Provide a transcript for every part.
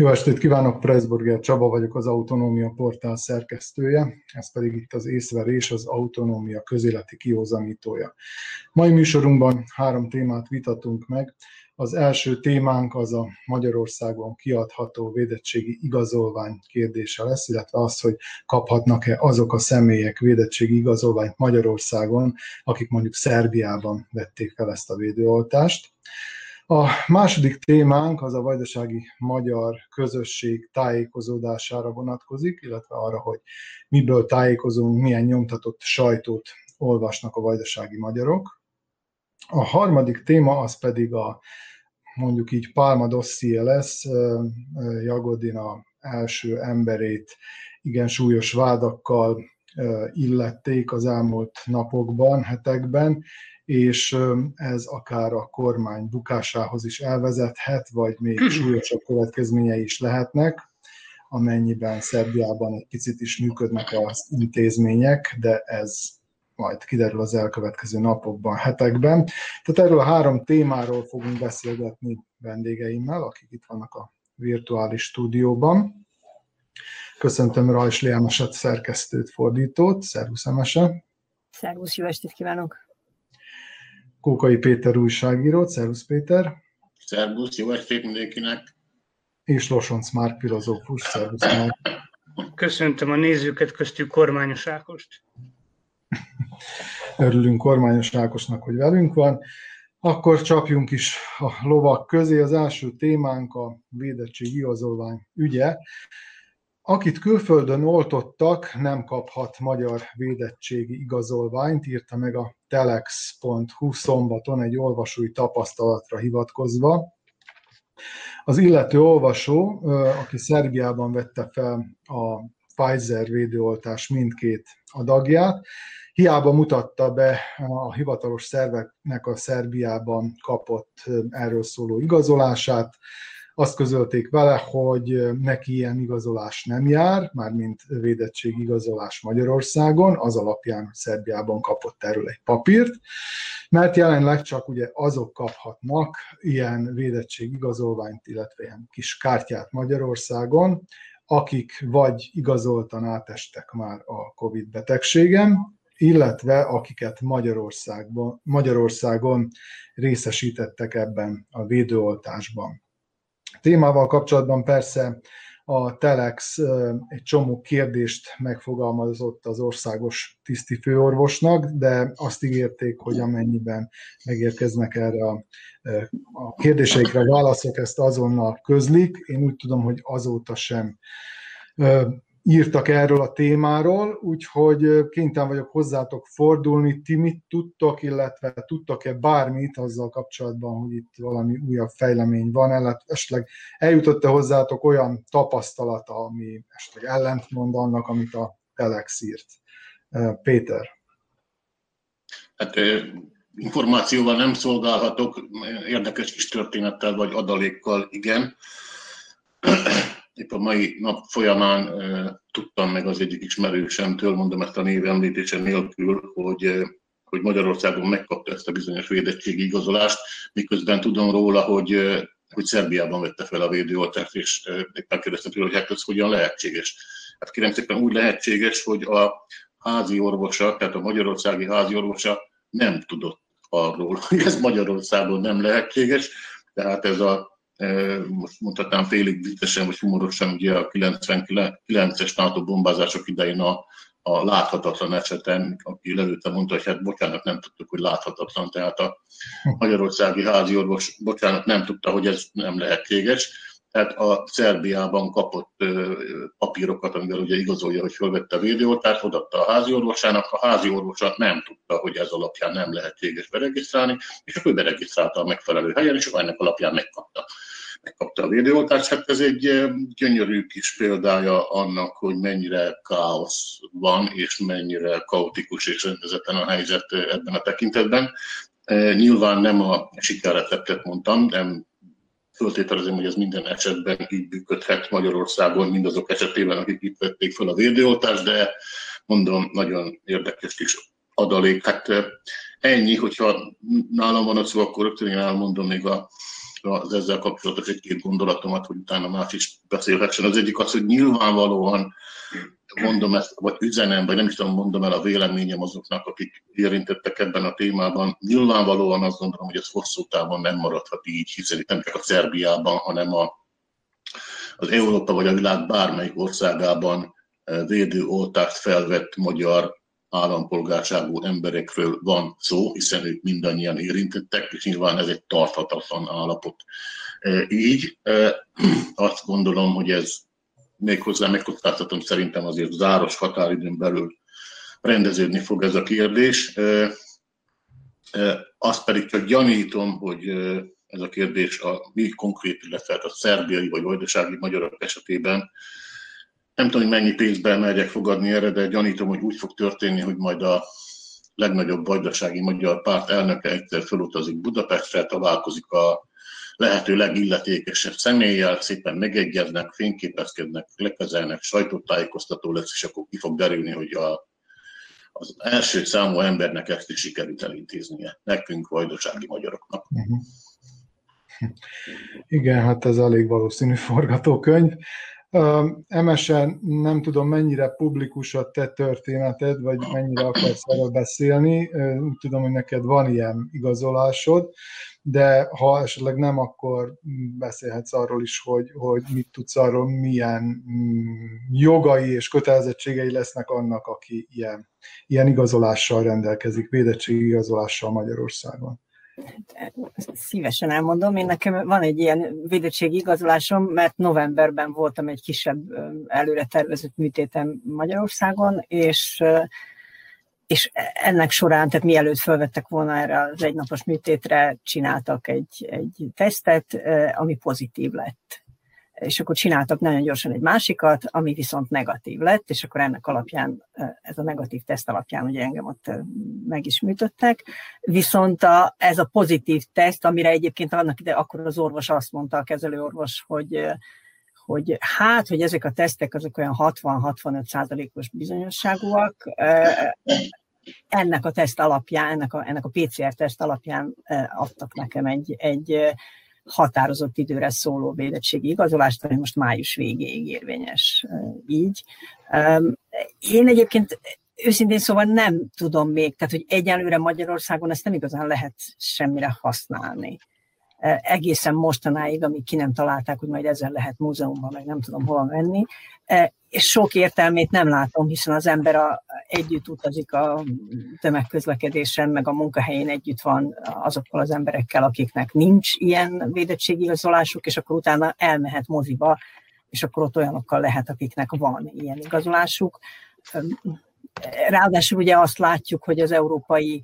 Jó estét kívánok, Pressburger Csaba vagyok, az Autonómia portál szerkesztője, ez pedig itt az észverés, az autonómia közéleti kihozamítója. Mai műsorunkban három témát vitatunk meg. Az első témánk az a Magyarországon kiadható védettségi igazolvány kérdése lesz, illetve az, hogy kaphatnak-e azok a személyek védettségi igazolványt Magyarországon, akik mondjuk Szerbiában vették fel ezt a védőoltást. A második témánk az a vajdasági magyar közösség tájékozódására vonatkozik, illetve arra, hogy miből tájékozunk, milyen nyomtatott sajtót olvasnak a vajdasági magyarok. A harmadik téma az pedig a mondjuk így Palma dosszié lesz, Jagodina első emberét igen súlyos vádakkal illették az elmúlt napokban, hetekben, és ez akár a kormány bukásához is elvezethet, vagy még súlyosabb következményei is lehetnek, amennyiben Szerbiában egy picit is működnek az intézmények, de ez majd kiderül az elkövetkező napokban, hetekben. Tehát erről a három témáról fogunk beszélgetni vendégeimmel, akik itt vannak a virtuális stúdióban. Köszöntöm Rajs Liámasat, szerkesztőt, fordítót. Szervusz, Emese! Szervusz, jó estét kívánok! Kókai Péter újságírót. Szervusz Péter! Szervusz, jó estét mindenkinek! És Losonc Márk filozófus. Szervusz Márk! Köszöntöm a nézőket, köztük Kormányos Ákost. Örülünk Kormányos Ákosnak, hogy velünk van. Akkor csapjunk is a lovak közé. Az első témánk a védettség igazolvány ügye. Akit külföldön oltottak, nem kaphat magyar védettségi igazolványt, írta meg a telex.hu szombaton egy olvasói tapasztalatra hivatkozva. Az illető olvasó, aki Szerbiában vette fel a Pfizer védőoltás mindkét adagját, hiába mutatta be a hivatalos szerveknek a Szerbiában kapott erről szóló igazolását, azt közölték vele, hogy neki ilyen igazolás nem jár, mármint védettség igazolás Magyarországon, az alapján, hogy Szerbiában kapott erről egy papírt, mert jelenleg csak ugye azok kaphatnak ilyen védettség igazolványt, illetve ilyen kis kártyát Magyarországon, akik vagy igazoltan átestek már a COVID betegségem, illetve akiket Magyarországban, Magyarországon részesítettek ebben a védőoltásban témával kapcsolatban persze a Telex egy csomó kérdést megfogalmazott az országos tisztifőorvosnak, de azt ígérték, hogy amennyiben megérkeznek erre a, a kérdéseikre válaszok, ezt azonnal közlik. Én úgy tudom, hogy azóta sem írtak erről a témáról, úgyhogy kénytelen vagyok hozzátok fordulni. Ti mit tudtok, illetve tudtok-e bármit azzal kapcsolatban, hogy itt valami újabb fejlemény van, illetve esetleg eljutott-e hozzátok olyan tapasztalata, ami esetleg ellentmond annak, amit a Telex írt? Péter. Hát információval nem szolgálhatok, érdekes kis történettel vagy adalékkal igen épp a mai nap folyamán tudtam meg az egyik ismerősemtől, mondom ezt a név említése nélkül, hogy, hogy Magyarországon megkapta ezt a bizonyos védettségi igazolást, miközben tudom róla, hogy, hogy Szerbiában vette fel a védőoltást, és éppen kérdeztem tőle, hogy hát ez hogyan lehetséges. Hát kérem szépen úgy lehetséges, hogy a házi orvosa, tehát a magyarországi házi orvosa nem tudott arról, hogy ez Magyarországon nem lehetséges, tehát ez a most mondhatnám félig viccesen vagy humorosan, ugye a 99-es NATO bombázások idején a, a láthatatlan eseten, aki lelőtte, mondta, hogy hát bocsánat, nem tudtuk, hogy láthatatlan, tehát a magyarországi házi orvos, bocsánat, nem tudta, hogy ez nem lehetséges, tehát a Szerbiában kapott papírokat, amivel ugye igazolja, hogy fölvette a védőoltást, odatta a házi orvosának, a házi orvosa nem tudta, hogy ez alapján nem lehetséges beregisztrálni, és akkor beregisztrálta a megfelelő helyen, és ennek alapján megkapta megkapta a védőoltást. Hát ez egy gyönyörű kis példája annak, hogy mennyire káosz van, és mennyire kaotikus és rendezetlen a helyzet ebben a tekintetben. Nyilván nem a sikerreceptet mondtam, nem föltételezem, hogy ez minden esetben így működhet Magyarországon, mindazok esetében, akik itt vették fel a védőoltást, de mondom, nagyon érdekes kis adalék. Hát ennyi, hogyha nálam van a szó, akkor rögtön én elmondom még a az ezzel kapcsolatos egy-két gondolatomat, hogy utána más is beszélhessen. Az egyik az, hogy nyilvánvalóan mondom ezt, vagy üzenem, vagy nem is tudom, mondom el a véleményem azoknak, akik érintettek ebben a témában. Nyilvánvalóan azt gondolom, hogy ez hosszú távon nem maradhat így, hiszen itt nem csak a Szerbiában, hanem a, az Európa vagy a világ bármelyik országában eh, védőoltást felvett magyar állampolgárságú emberekről van szó, hiszen ők mindannyian érintettek, és nyilván ez egy tarthatatlan állapot. E, így e, azt gondolom, hogy ez méghozzá megkockáztatom szerintem azért záros határidőn belül rendeződni fog ez a kérdés. E, azt pedig csak gyanítom, hogy ez a kérdés a mi konkrét, illetve hát a szerbiai vagy vajdasági magyarok esetében nem tudom, hogy mennyi pénzbe merjek fogadni erre, de gyanítom, hogy úgy fog történni, hogy majd a legnagyobb vajdasági magyar párt elnöke egyszer felutazik Budapestre, találkozik a lehető legilletékesebb személlyel, szépen megegyeznek, fényképezkednek, lekezelnek, sajtótájékoztató lesz, és akkor ki fog derülni, hogy a, az első számú embernek ezt is sikerült elintéznie, nekünk, vajdasági magyaroknak. Uh-huh. Igen, hát ez elég valószínű forgatókönyv. Emesen nem tudom, mennyire publikus a te történeted, vagy mennyire akarsz erről beszélni. Tudom, hogy neked van ilyen igazolásod, de ha esetleg nem, akkor beszélhetsz arról is, hogy, hogy mit tudsz arról, milyen mm, jogai és kötelezettségei lesznek annak, aki ilyen, ilyen igazolással rendelkezik, védettségi igazolással Magyarországon. Szívesen elmondom, én nekem van egy ilyen védettségi igazolásom, mert novemberben voltam egy kisebb előre tervezett műtétem Magyarországon, és és ennek során, tehát mielőtt felvettek volna erre az egynapos műtétre, csináltak egy, egy tesztet, ami pozitív lett és akkor csináltak nagyon gyorsan egy másikat, ami viszont negatív lett, és akkor ennek alapján, ez a negatív teszt alapján ugye engem ott meg is műtöttek. Viszont a, ez a pozitív teszt, amire egyébként annak ide akkor az orvos azt mondta, a kezelőorvos, hogy hogy hát, hogy ezek a tesztek azok olyan 60-65 százalékos bizonyosságúak, ennek a teszt alapján, ennek a, ennek a PCR teszt alapján adtak nekem egy, egy határozott időre szóló védettségi igazolást, ami most május végéig érvényes így. Én egyébként őszintén szóval nem tudom még, tehát hogy egyelőre Magyarországon ezt nem igazán lehet semmire használni. Egészen mostanáig, amíg ki nem találták, hogy majd ezzel lehet múzeumban, meg nem tudom hova menni, és sok értelmét nem látom, hiszen az ember a, együtt utazik a tömegközlekedésen, meg a munkahelyén együtt van azokkal az emberekkel, akiknek nincs ilyen védettségigazolásuk, és akkor utána elmehet moziba, és akkor ott olyanokkal lehet, akiknek van ilyen igazolásuk. Ráadásul ugye azt látjuk, hogy az európai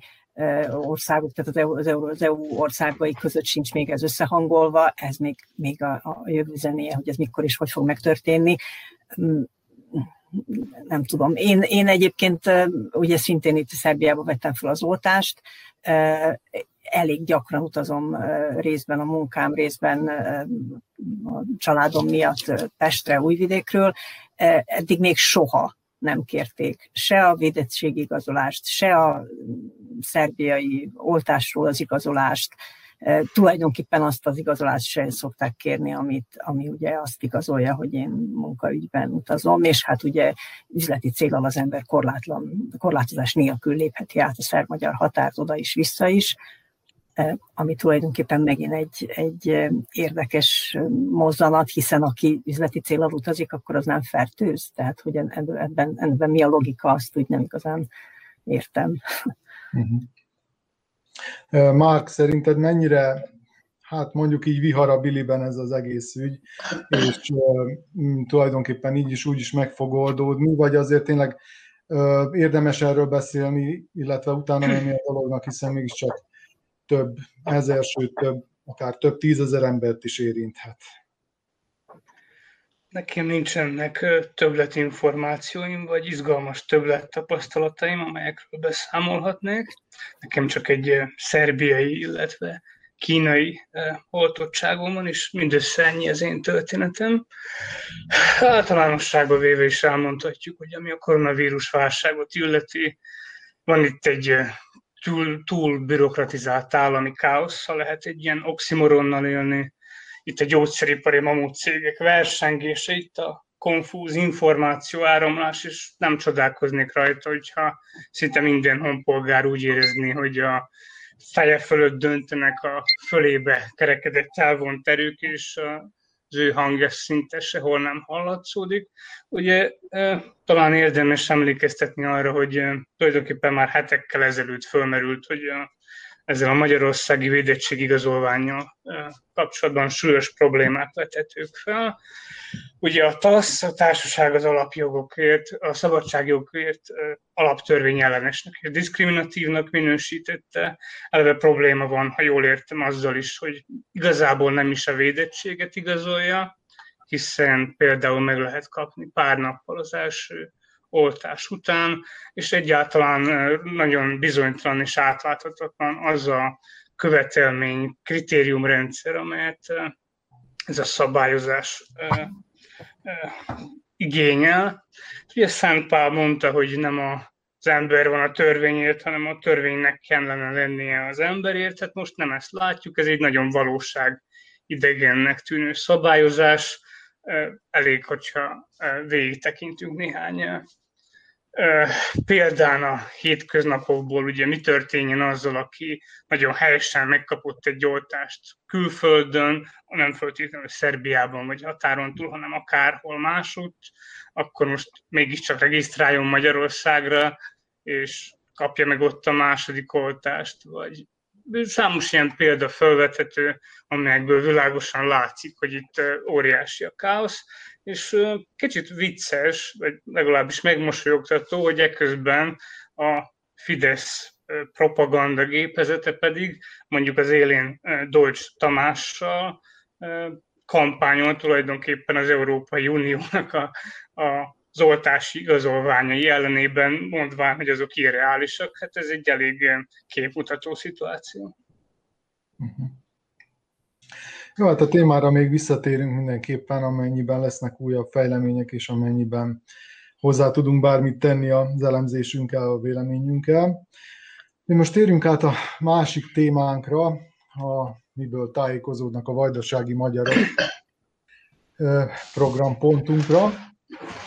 országok, tehát az EU, az EU, országai között sincs még ez összehangolva, ez még, még a, a jövő zenéje, hogy ez mikor is hogy fog megtörténni nem tudom. Én, én egyébként ugye szintén itt Szerbiába vettem fel az oltást, elég gyakran utazom részben a munkám, részben a családom miatt Pestre, Újvidékről. Eddig még soha nem kérték se a védettségigazolást, se a szerbiai oltásról az igazolást, tulajdonképpen azt az igazolást sem szokták kérni, amit, ami ugye azt igazolja, hogy én munkaügyben utazom, és hát ugye üzleti célral az ember korlátlan, korlátozás nélkül lépheti át a szerb-magyar határt oda is, vissza is, ami tulajdonképpen megint egy, egy érdekes mozzanat, hiszen aki üzleti célral utazik, akkor az nem fertőz. Tehát, hogy ebben, ebben mi a logika, azt úgy nem igazán értem. Uh-huh. Mark, szerinted mennyire, hát mondjuk így viharabiliben ez az egész ügy, és uh, tulajdonképpen így is úgy is meg fog oldódni, vagy azért tényleg uh, érdemes erről beszélni, illetve utána menni a dolognak, hiszen mégiscsak több ezer, sőt több, akár több tízezer embert is érinthet. Nekem nincsenek többletinformációim, vagy izgalmas többlet tapasztalataim, amelyekről beszámolhatnék. Nekem csak egy szerbiai, illetve kínai oltottságom van, és mindössze ennyi az én történetem. Általánosságban véve is elmondhatjuk, hogy ami a koronavírus válságot illeti, van itt egy túl, túl bürokratizált állami káosszal lehet egy ilyen oximoronnal élni. Itt a gyógyszeripari mamut cégek versengése, itt a konfúz információ áramlás, és nem csodálkoznék rajta, hogyha szinte minden honpolgár úgy érezni, hogy a feje fölött döntenek a fölébe kerekedett elvont erők, és az ő hangja szinte sehol nem hallatszódik. Ugye talán érdemes emlékeztetni arra, hogy tulajdonképpen már hetekkel ezelőtt fölmerült, hogy a ezzel a magyarországi védettségigazolványjal kapcsolatban súlyos problémák vetetők fel. Ugye a TASZ, a Társaság az alapjogokért, a szabadságjogokért alaptörvény ellenesnek és diszkriminatívnak minősítette. Eleve probléma van, ha jól értem, azzal is, hogy igazából nem is a védettséget igazolja, hiszen például meg lehet kapni pár nappal az első oltás után, és egyáltalán nagyon bizonytalan és átláthatatlan az a követelmény, kritériumrendszer, amelyet ez a szabályozás igényel. Ugye Szent Pál mondta, hogy nem a az ember van a törvényért, hanem a törvénynek kellene lennie az emberért. Tehát most nem ezt látjuk, ez egy nagyon valóság idegennek tűnő szabályozás. Elég, hogyha végig tekintünk néhány példán a hétköznapokból, ugye mi történjen azzal, aki nagyon helyesen megkapott egy oltást külföldön, nem feltétlenül Szerbiában vagy határon túl, hanem akárhol másút, akkor most mégiscsak regisztráljon Magyarországra, és kapja meg ott a második oltást, vagy számos ilyen példa felvethető, amelyekből világosan látszik, hogy itt óriási a káosz, és kicsit vicces, vagy legalábbis megmosolyogtató, hogy eközben a Fidesz propaganda gépezete pedig mondjuk az élén Deutsch Tamással kampányol tulajdonképpen az Európai Uniónak a, a az oltási igazolványai ellenében mondván, hogy azok irreálisak, hát ez egy elég képmutató szituáció. Uh-huh. Jó, hát a témára még visszatérünk mindenképpen, amennyiben lesznek újabb fejlemények, és amennyiben hozzá tudunk bármit tenni az elemzésünkkel, a véleményünkkel. Mi most térjünk át a másik témánkra, a miből tájékozódnak a vajdasági magyarok programpontunkra.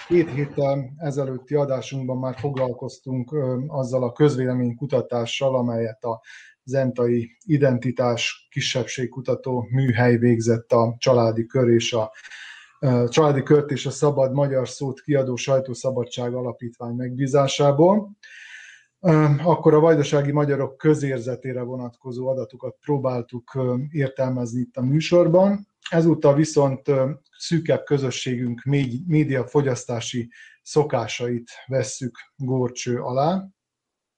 Két héttel ezelőtti adásunkban már foglalkoztunk azzal a közvéleménykutatással, amelyet a zentai identitás kisebbségkutató műhely végzett a családi kör és a Családi Kört és a Szabad Magyar Szót kiadó Sajtószabadság Alapítvány megbízásából. Akkor a vajdasági magyarok közérzetére vonatkozó adatokat próbáltuk értelmezni itt a műsorban. Ezúttal viszont szűkebb közösségünk média fogyasztási szokásait vesszük górcső alá.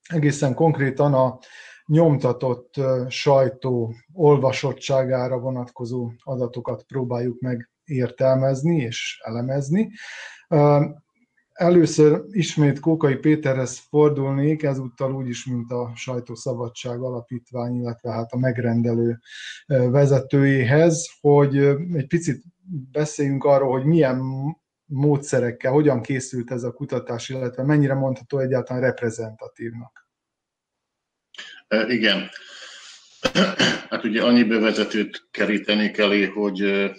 Egészen konkrétan a nyomtatott sajtó olvasottságára vonatkozó adatokat próbáljuk meg értelmezni és elemezni. Először ismét Kókai Péterhez fordulnék, ezúttal úgy is, mint a Sajtószabadság Alapítvány, illetve hát a megrendelő vezetőjéhez, hogy egy picit beszéljünk arról, hogy milyen módszerekkel, hogyan készült ez a kutatás, illetve mennyire mondható egyáltalán reprezentatívnak. Igen. Hát ugye annyi bevezetőt kerítenék elé, hogy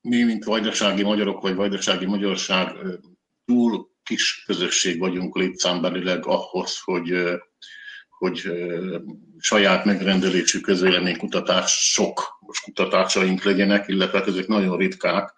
mi, mint vajdasági magyarok, vagy vajdasági magyarság túl kis közösség vagyunk létszámbelileg ahhoz, hogy, hogy saját megrendelésű közvéleménykutatások, most kutatásaink legyenek, illetve hát ezek nagyon ritkák,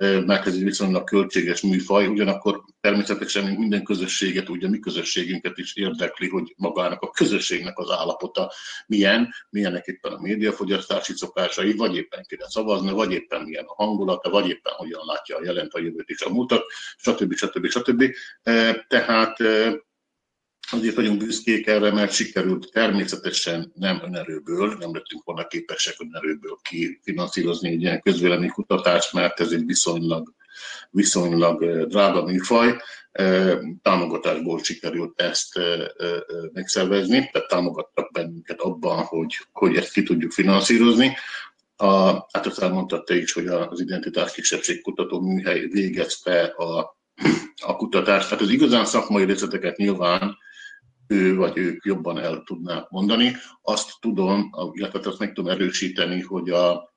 mert ez egy viszonylag költséges műfaj, ugyanakkor természetesen minden közösséget, ugye mi közösségünket is érdekli, hogy magának a közösségnek az állapota milyen, milyenek éppen a médiafogyasztási szokásai, vagy éppen kire szavazni, vagy éppen milyen a hangulata, vagy éppen hogyan látja a jelent a jövőt és a mutat, stb. stb. stb. Tehát Azért vagyunk büszkék erre, mert sikerült természetesen nem önerőből, nem lettünk volna képesek önerőből kifinanszírozni egy ilyen közvéleménykutatást, mert ez egy viszonylag, viszonylag drága műfaj. Támogatásból sikerült ezt megszervezni, tehát támogattak bennünket abban, hogy, hogy ezt ki tudjuk finanszírozni. A, hát azt elmondta te is, hogy az identitás kisebbség kutató műhely végezte a, a kutatást. Tehát az igazán szakmai részleteket nyilván ő vagy ők jobban el tudnák mondani. Azt tudom, illetve azt meg tudom erősíteni, hogy a,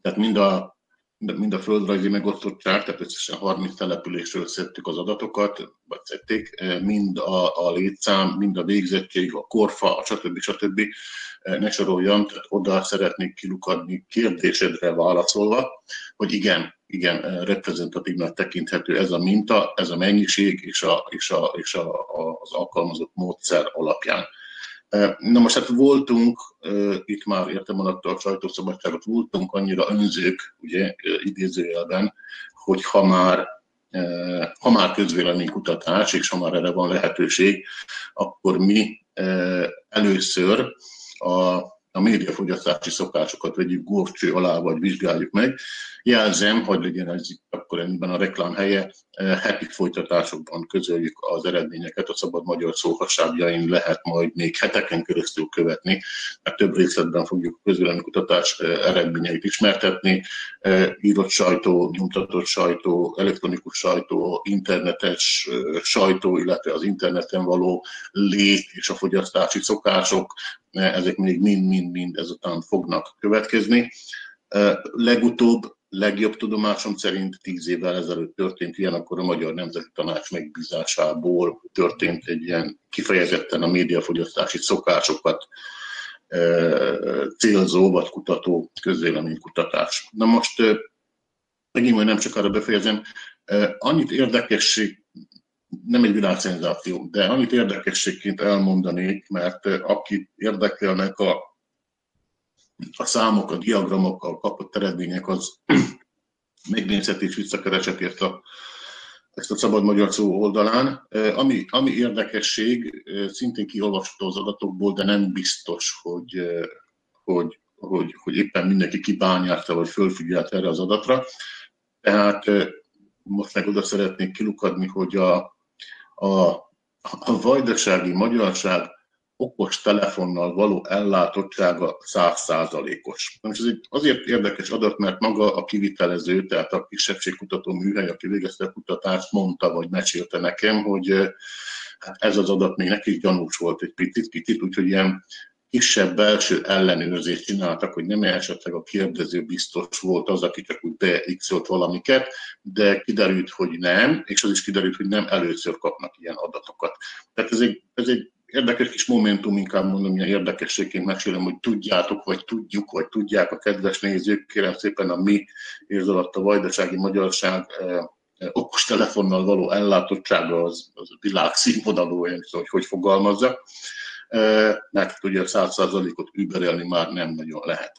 tehát mind a mind a földrajzi megosztottság, tehát összesen 30 településről szedtük az adatokat, vagy szedték, mind a, a létszám, mind a végzettség, a korfa, a stb. stb. Ne soroljam, tehát oda szeretnék kilukadni kérdésedre válaszolva, hogy igen, igen, reprezentatívnak tekinthető ez a minta, ez a mennyiség és, a, és, a, és a, az alkalmazott módszer alapján. Na most hát voltunk, itt már értem alatt a sajtószabadságot, voltunk annyira önzők, ugye idézőjelben, hogy ha már, ha már közvéleménykutatás, és ha már erre van lehetőség, akkor mi először a a médiafogyasztási szokásokat vegyük górcső alá, vagy vizsgáljuk meg. Jelzem, hogy legyen ez akkor ebben a reklám helye, eh, heti folytatásokban közöljük az eredményeket, a szabad magyar szóhasságjain lehet majd még heteken keresztül követni, mert több részletben fogjuk a kutatás eh, eredményeit ismertetni, eh, írott sajtó, nyomtatott sajtó, elektronikus sajtó, internetes sajtó, illetve az interneten való lét és a fogyasztási szokások, ezek még mind-mind-mind ezután fognak következni. Legutóbb, legjobb tudomásom szerint tíz évvel ezelőtt történt ilyen, akkor a Magyar Nemzeti Tanács megbízásából történt egy ilyen kifejezetten a médiafogyasztási szokásokat célzó vagy kutató közvéleménykutatás. Na most megint majd nem csak arra befejezem, annyit érdekesség nem egy világszenzáció, de annyit érdekességként elmondanék, mert akit érdekelnek a, a számok, a diagramokkal kapott eredmények, az megnézheti és visszakeresett a, ezt a Szabad Magyar Szó oldalán. Ami, ami érdekesség, szintén kiolvasható az adatokból, de nem biztos, hogy, hogy, hogy, hogy éppen mindenki kibányárta vagy fölfigyelt erre az adatra. Tehát most meg oda szeretnék kilukadni, hogy a, a, a vajdasági magyarság okos telefonnal való ellátottsága százszázalékos. Most ez egy azért érdekes adat, mert maga a kivitelező, tehát a kisebbségkutató műhely, aki végezte a kutatást, mondta vagy mesélte nekem, hogy hát ez az adat még neki gyanús volt egy picit, picit úgyhogy ilyen kisebb belső ellenőrzést csináltak, hogy nem esetleg a kérdező biztos volt az, aki csak úgy beixolt valamiket, de kiderült, hogy nem, és az is kiderült, hogy nem először kapnak ilyen adatokat. Tehát ez egy, ez egy érdekes kis momentum, inkább mondom, ilyen érdekességként mesélem, hogy tudjátok, vagy tudjuk, vagy tudják a kedves nézők, kérem szépen a mi érz alatt a vajdasági magyarság eh, okos telefonnal való ellátottsága az, az világszínvonalú, hogy hogy fogalmazza mert ugye a százszázalékot überelni már nem nagyon lehet.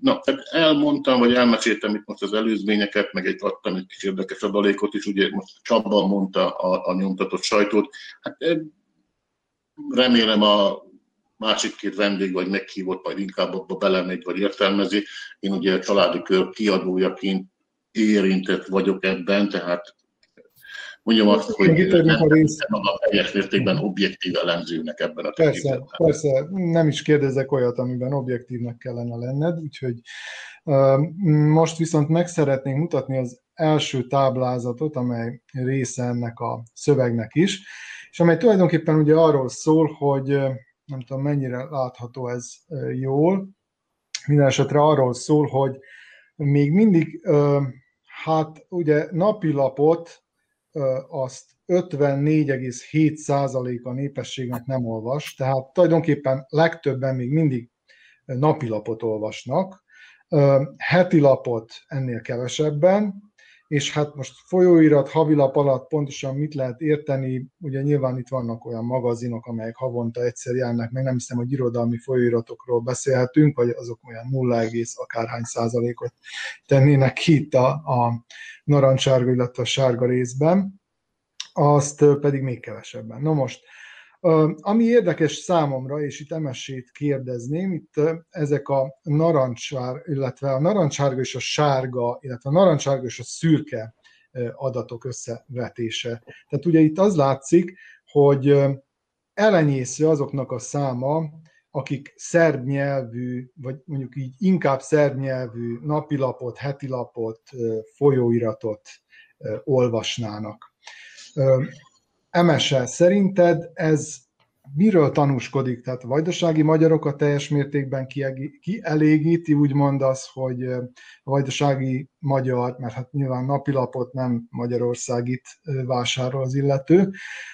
Na, tehát elmondtam, vagy elmeséltem itt most az előzményeket, meg egy adtam egy kis érdekes adalékot is, ugye most Csaba mondta a, a nyomtatott sajtót. Hát remélem a másik két vendég vagy meghívott, majd inkább abba belemegy, vagy értelmezi. Én ugye a családi kör kiadójaként érintett vagyok ebben, tehát mondjam azt, hogy nem, nem a teljes mértékben objektív elemzőnek ebben a Persze, persze, nem is kérdezek olyat, amiben objektívnek kellene lenned, úgyhogy most viszont meg szeretnénk mutatni az első táblázatot, amely része ennek a szövegnek is, és amely tulajdonképpen ugye arról szól, hogy nem tudom mennyire látható ez jól, minden esetre arról szól, hogy még mindig, hát ugye napilapot azt 54,7% a népességnek nem olvas, tehát tulajdonképpen legtöbben még mindig napilapot olvasnak, heti lapot ennél kevesebben, és hát most folyóirat, havilap alatt pontosan mit lehet érteni, ugye nyilván itt vannak olyan magazinok, amelyek havonta egyszer járnak, meg nem hiszem, hogy irodalmi folyóiratokról beszélhetünk, vagy azok olyan 0, akárhány százalékot tennének ki itt a, a narancssárga, illetve a sárga részben, azt pedig még kevesebben. Na most, ami érdekes számomra, és itt emesét kérdezném, itt ezek a narancsár, illetve a narancsárga és a sárga, illetve a narancsárga és a szürke adatok összevetése. Tehát ugye itt az látszik, hogy elenyésző azoknak a száma, akik szerb nyelvű, vagy mondjuk így inkább szerb nyelvű napilapot, hetilapot, folyóiratot olvasnának. Emese, szerinted ez miről tanúskodik? Tehát a vajdasági magyarokat teljes mértékben kielégíti, úgymond az, hogy a vajdasági magyar, mert hát nyilván napilapot nem Magyarországit vásárol az illető,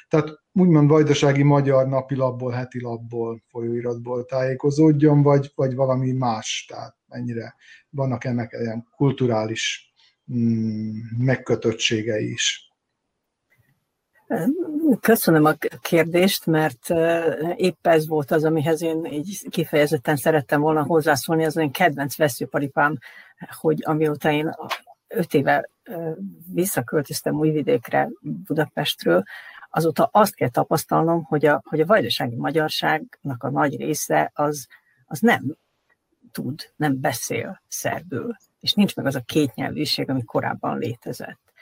tehát úgymond vajdasági magyar napilapból, heti lapból, folyóiratból tájékozódjon, vagy, vagy valami más, tehát mennyire vannak ennek ilyen kulturális mm, megkötöttségei is. Köszönöm a kérdést, mert épp ez volt az, amihez én így kifejezetten szerettem volna hozzászólni, az én kedvenc veszőparipám, hogy amióta én öt éve visszaköltöztem Újvidékre Budapestről, azóta azt kell tapasztalnom, hogy a, hogy a vajdasági magyarságnak a nagy része az, az nem tud, nem beszél szerbül, és nincs meg az a kétnyelvűség, ami korábban létezett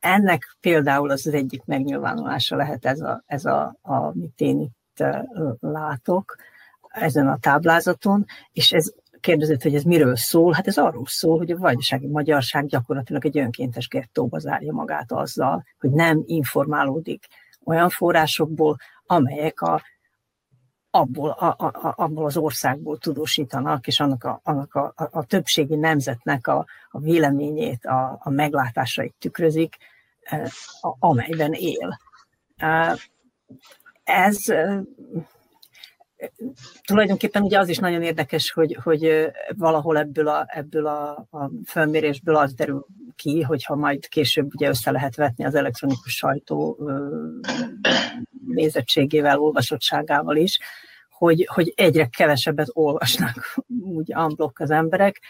ennek például az, az egyik megnyilvánulása lehet ez, a, ez a, a, amit én itt látok ezen a táblázaton, és ez kérdezett, hogy ez miről szól. Hát ez arról szól, hogy a vajdasági magyarság gyakorlatilag egy önkéntes gettóba zárja magát azzal, hogy nem informálódik olyan forrásokból, amelyek a, abból, a, a, abból az országból tudósítanak, és annak a, annak a, a, a többségi nemzetnek a, a véleményét, a, a meglátásait tükrözik, e, a, amelyben él. E, ez e, tulajdonképpen ugye az is nagyon érdekes, hogy, hogy valahol ebből a, ebből a, a felmérésből az derül ki, hogyha majd később ugye össze lehet vetni az elektronikus sajtó nézettségével, olvasottságával is, hogy, hogy egyre kevesebbet olvasnak úgy unblock az emberek,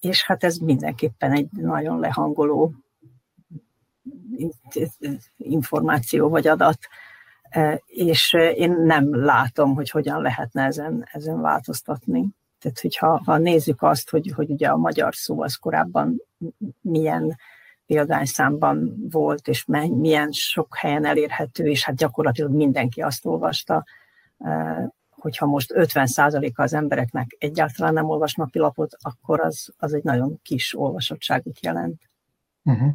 és hát ez mindenképpen egy nagyon lehangoló információ vagy adat, és én nem látom, hogy hogyan lehetne ezen, ezen változtatni. Tehát, hogyha ha nézzük azt, hogy, hogy ugye a magyar szó az korábban milyen példányszámban volt, és milyen sok helyen elérhető, és hát gyakorlatilag mindenki azt olvasta, hogyha most 50%-a az embereknek egyáltalán nem olvas napilapot, akkor az, az egy nagyon kis olvasottságot jelent. Uh-huh.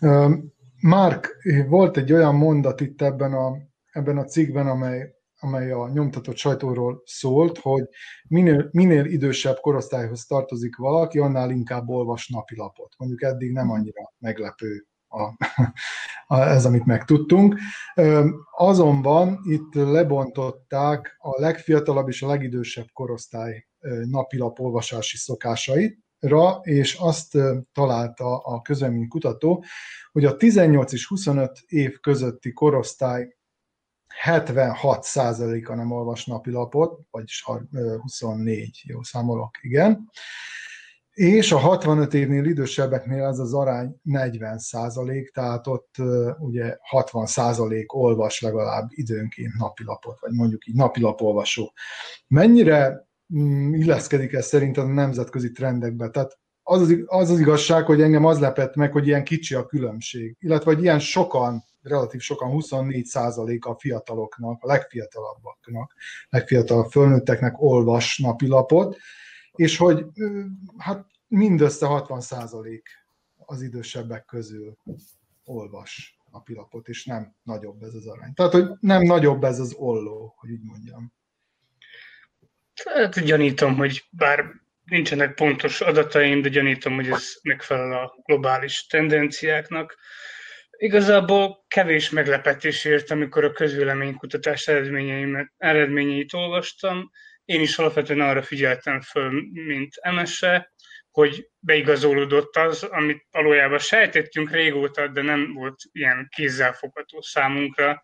Uh, Márk, volt egy olyan mondat itt ebben a, ebben a cikkben, amely amely a nyomtatott sajtóról szólt, hogy minél, minél idősebb korosztályhoz tartozik valaki, annál inkább olvas napilapot. Mondjuk eddig nem annyira meglepő a, a, ez, amit megtudtunk. Azonban itt lebontották a legfiatalabb és a legidősebb korosztály napilap olvasási szokásait, ra, és azt találta a kutató, hogy a 18 és 25 év közötti korosztály 76%-a nem olvas napilapot, vagyis 24, jó számolok, igen. És a 65 évnél idősebbeknél ez az arány 40 százalék, tehát ott ugye 60 százalék olvas legalább időnként napilapot, vagy mondjuk így napilapolvasó. Mennyire mm, illeszkedik ez szerint a nemzetközi trendekbe? Tehát az az, az az igazság, hogy engem az lepett meg, hogy ilyen kicsi a különbség, illetve hogy ilyen sokan relatív sokan, 24% a fiataloknak, a legfiatalabbaknak, legfiatalabb fölnőtteknek olvas napilapot, és hogy hát mindössze 60% az idősebbek közül olvas napilapot, és nem nagyobb ez az arány. Tehát, hogy nem nagyobb ez az olló, hogy így mondjam. Hát gyanítom, hogy bár nincsenek pontos adataim, de gyanítom, hogy ez megfelel a globális tendenciáknak. Igazából kevés meglepetés ért, amikor a közvéleménykutatás eredményeit olvastam. Én is alapvetően arra figyeltem föl, mint MSE, hogy beigazolódott az, amit valójában sejtettünk régóta, de nem volt ilyen kézzelfogható számunkra,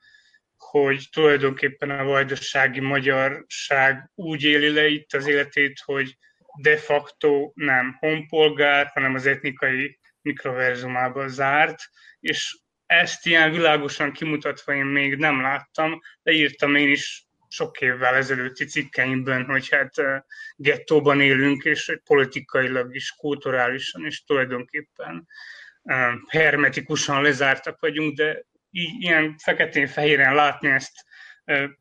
hogy tulajdonképpen a vajdasági magyarság úgy éli le itt az életét, hogy de facto nem honpolgár, hanem az etnikai mikroverzumába zárt, és ezt ilyen világosan kimutatva én még nem láttam, de írtam én is sok évvel ezelőtti cikkeimben, hogy hát gettóban élünk, és politikailag is, kulturálisan is tulajdonképpen hermetikusan lezártak vagyunk, de ilyen feketén-fehéren látni ezt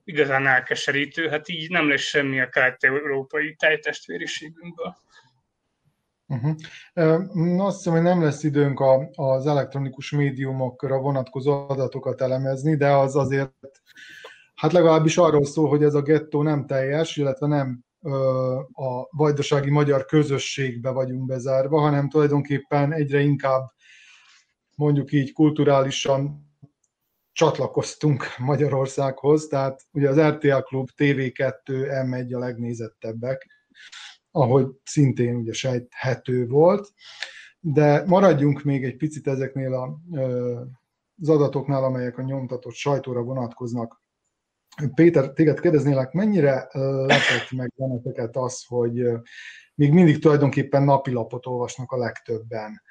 igazán elkeserítő, hát így nem lesz semmi a kelet-európai tejtestvériségünkből. Uh-huh. Azt hiszem, hogy nem lesz időnk a, az elektronikus médiumokra vonatkozó adatokat elemezni, de az azért, hát legalábbis arról szól, hogy ez a gettó nem teljes, illetve nem a vajdasági magyar közösségbe vagyunk bezárva, hanem tulajdonképpen egyre inkább mondjuk így kulturálisan csatlakoztunk Magyarországhoz, tehát ugye az RTL Klub, TV2, M1 a legnézettebbek, ahogy szintén ugye sejthető volt, de maradjunk még egy picit ezeknél a, az adatoknál, amelyek a nyomtatott sajtóra vonatkoznak. Péter, téged kérdeznélek, mennyire lepett meg benneteket az, hogy még mindig tulajdonképpen napilapot olvasnak a legtöbben,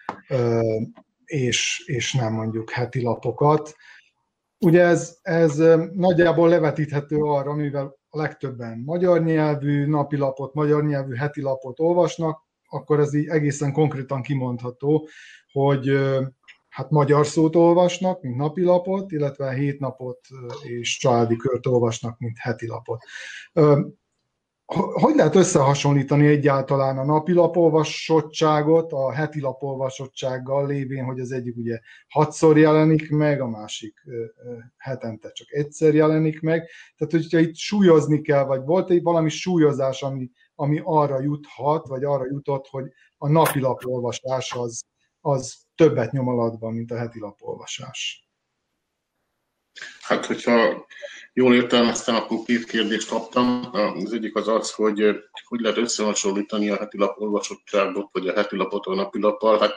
és, és nem mondjuk heti lapokat. Ugye ez, ez nagyjából levetíthető arra, mivel a legtöbben magyar nyelvű napilapot, magyar nyelvű heti lapot olvasnak, akkor ez így egészen konkrétan kimondható, hogy hát magyar szót olvasnak, mint napilapot, illetve hét napot és családi kört olvasnak, mint heti lapot hogy lehet összehasonlítani egyáltalán a napi lapolvasottságot a heti lapolvasottsággal lévén, hogy az egyik ugye hatszor jelenik meg, a másik hetente csak egyszer jelenik meg. Tehát, hogyha itt súlyozni kell, vagy volt egy valami súlyozás, ami, ami arra juthat, vagy arra jutott, hogy a napi lapolvasás az, az többet nyom alatban, mint a heti lapolvasás. Hát, hogyha jól értelmeztem, akkor két kérdést kaptam. Az egyik az az, hogy hogy lehet összehasonlítani a heti lap olvasottságot, vagy a heti lapot a napi lappal. Hát,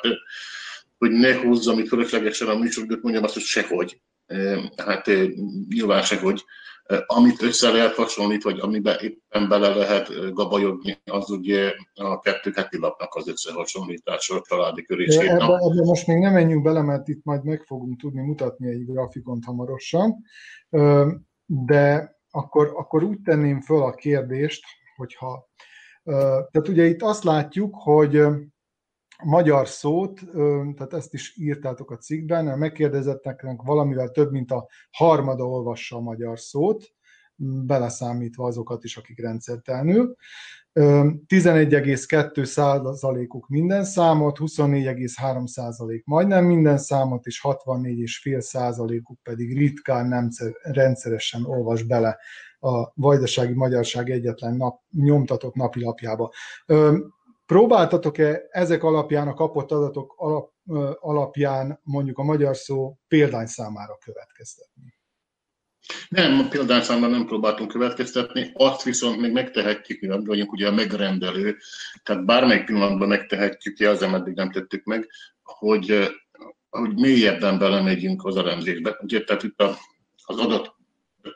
hogy ne húzzam itt fölöslegesen a műsorodat, mondjam azt, hogy sehogy. Hát nyilván sehogy. Amit össze lehet hasonlítani, vagy amiben éppen bele lehet gabajodni, az ugye a kettő heti lapnak az összehasonlítása a családi körését. Ebben ebbe most még nem menjünk bele, mert itt majd meg fogunk tudni mutatni egy grafikont hamarosan de akkor, akkor úgy tenném föl a kérdést, hogyha tehát ugye itt azt látjuk, hogy magyar szót, tehát ezt is írtátok a cikkben, megkérdezetteknek valamivel több, mint a harmada olvassa a magyar szót, beleszámítva azokat is, akik rendszertelenül. 11,2 százalékuk minden számot, 24,3 százalék majdnem minden számot, és 64,5 százalékuk pedig ritkán nem rendszeresen olvas bele a Vajdasági Magyarság egyetlen nap, nyomtatott napilapjába. Próbáltatok-e ezek alapján, a kapott adatok alap, alapján mondjuk a magyar szó számára következtetni? Nem, példányszámban nem próbáltunk következtetni, azt viszont még megtehetjük, mi vagyunk ugye a megrendelő, tehát bármelyik pillanatban megtehetjük, az eddig nem tettük meg, hogy, hogy mélyebben belemegyünk az elemzésbe. Ugye, tehát itt az adat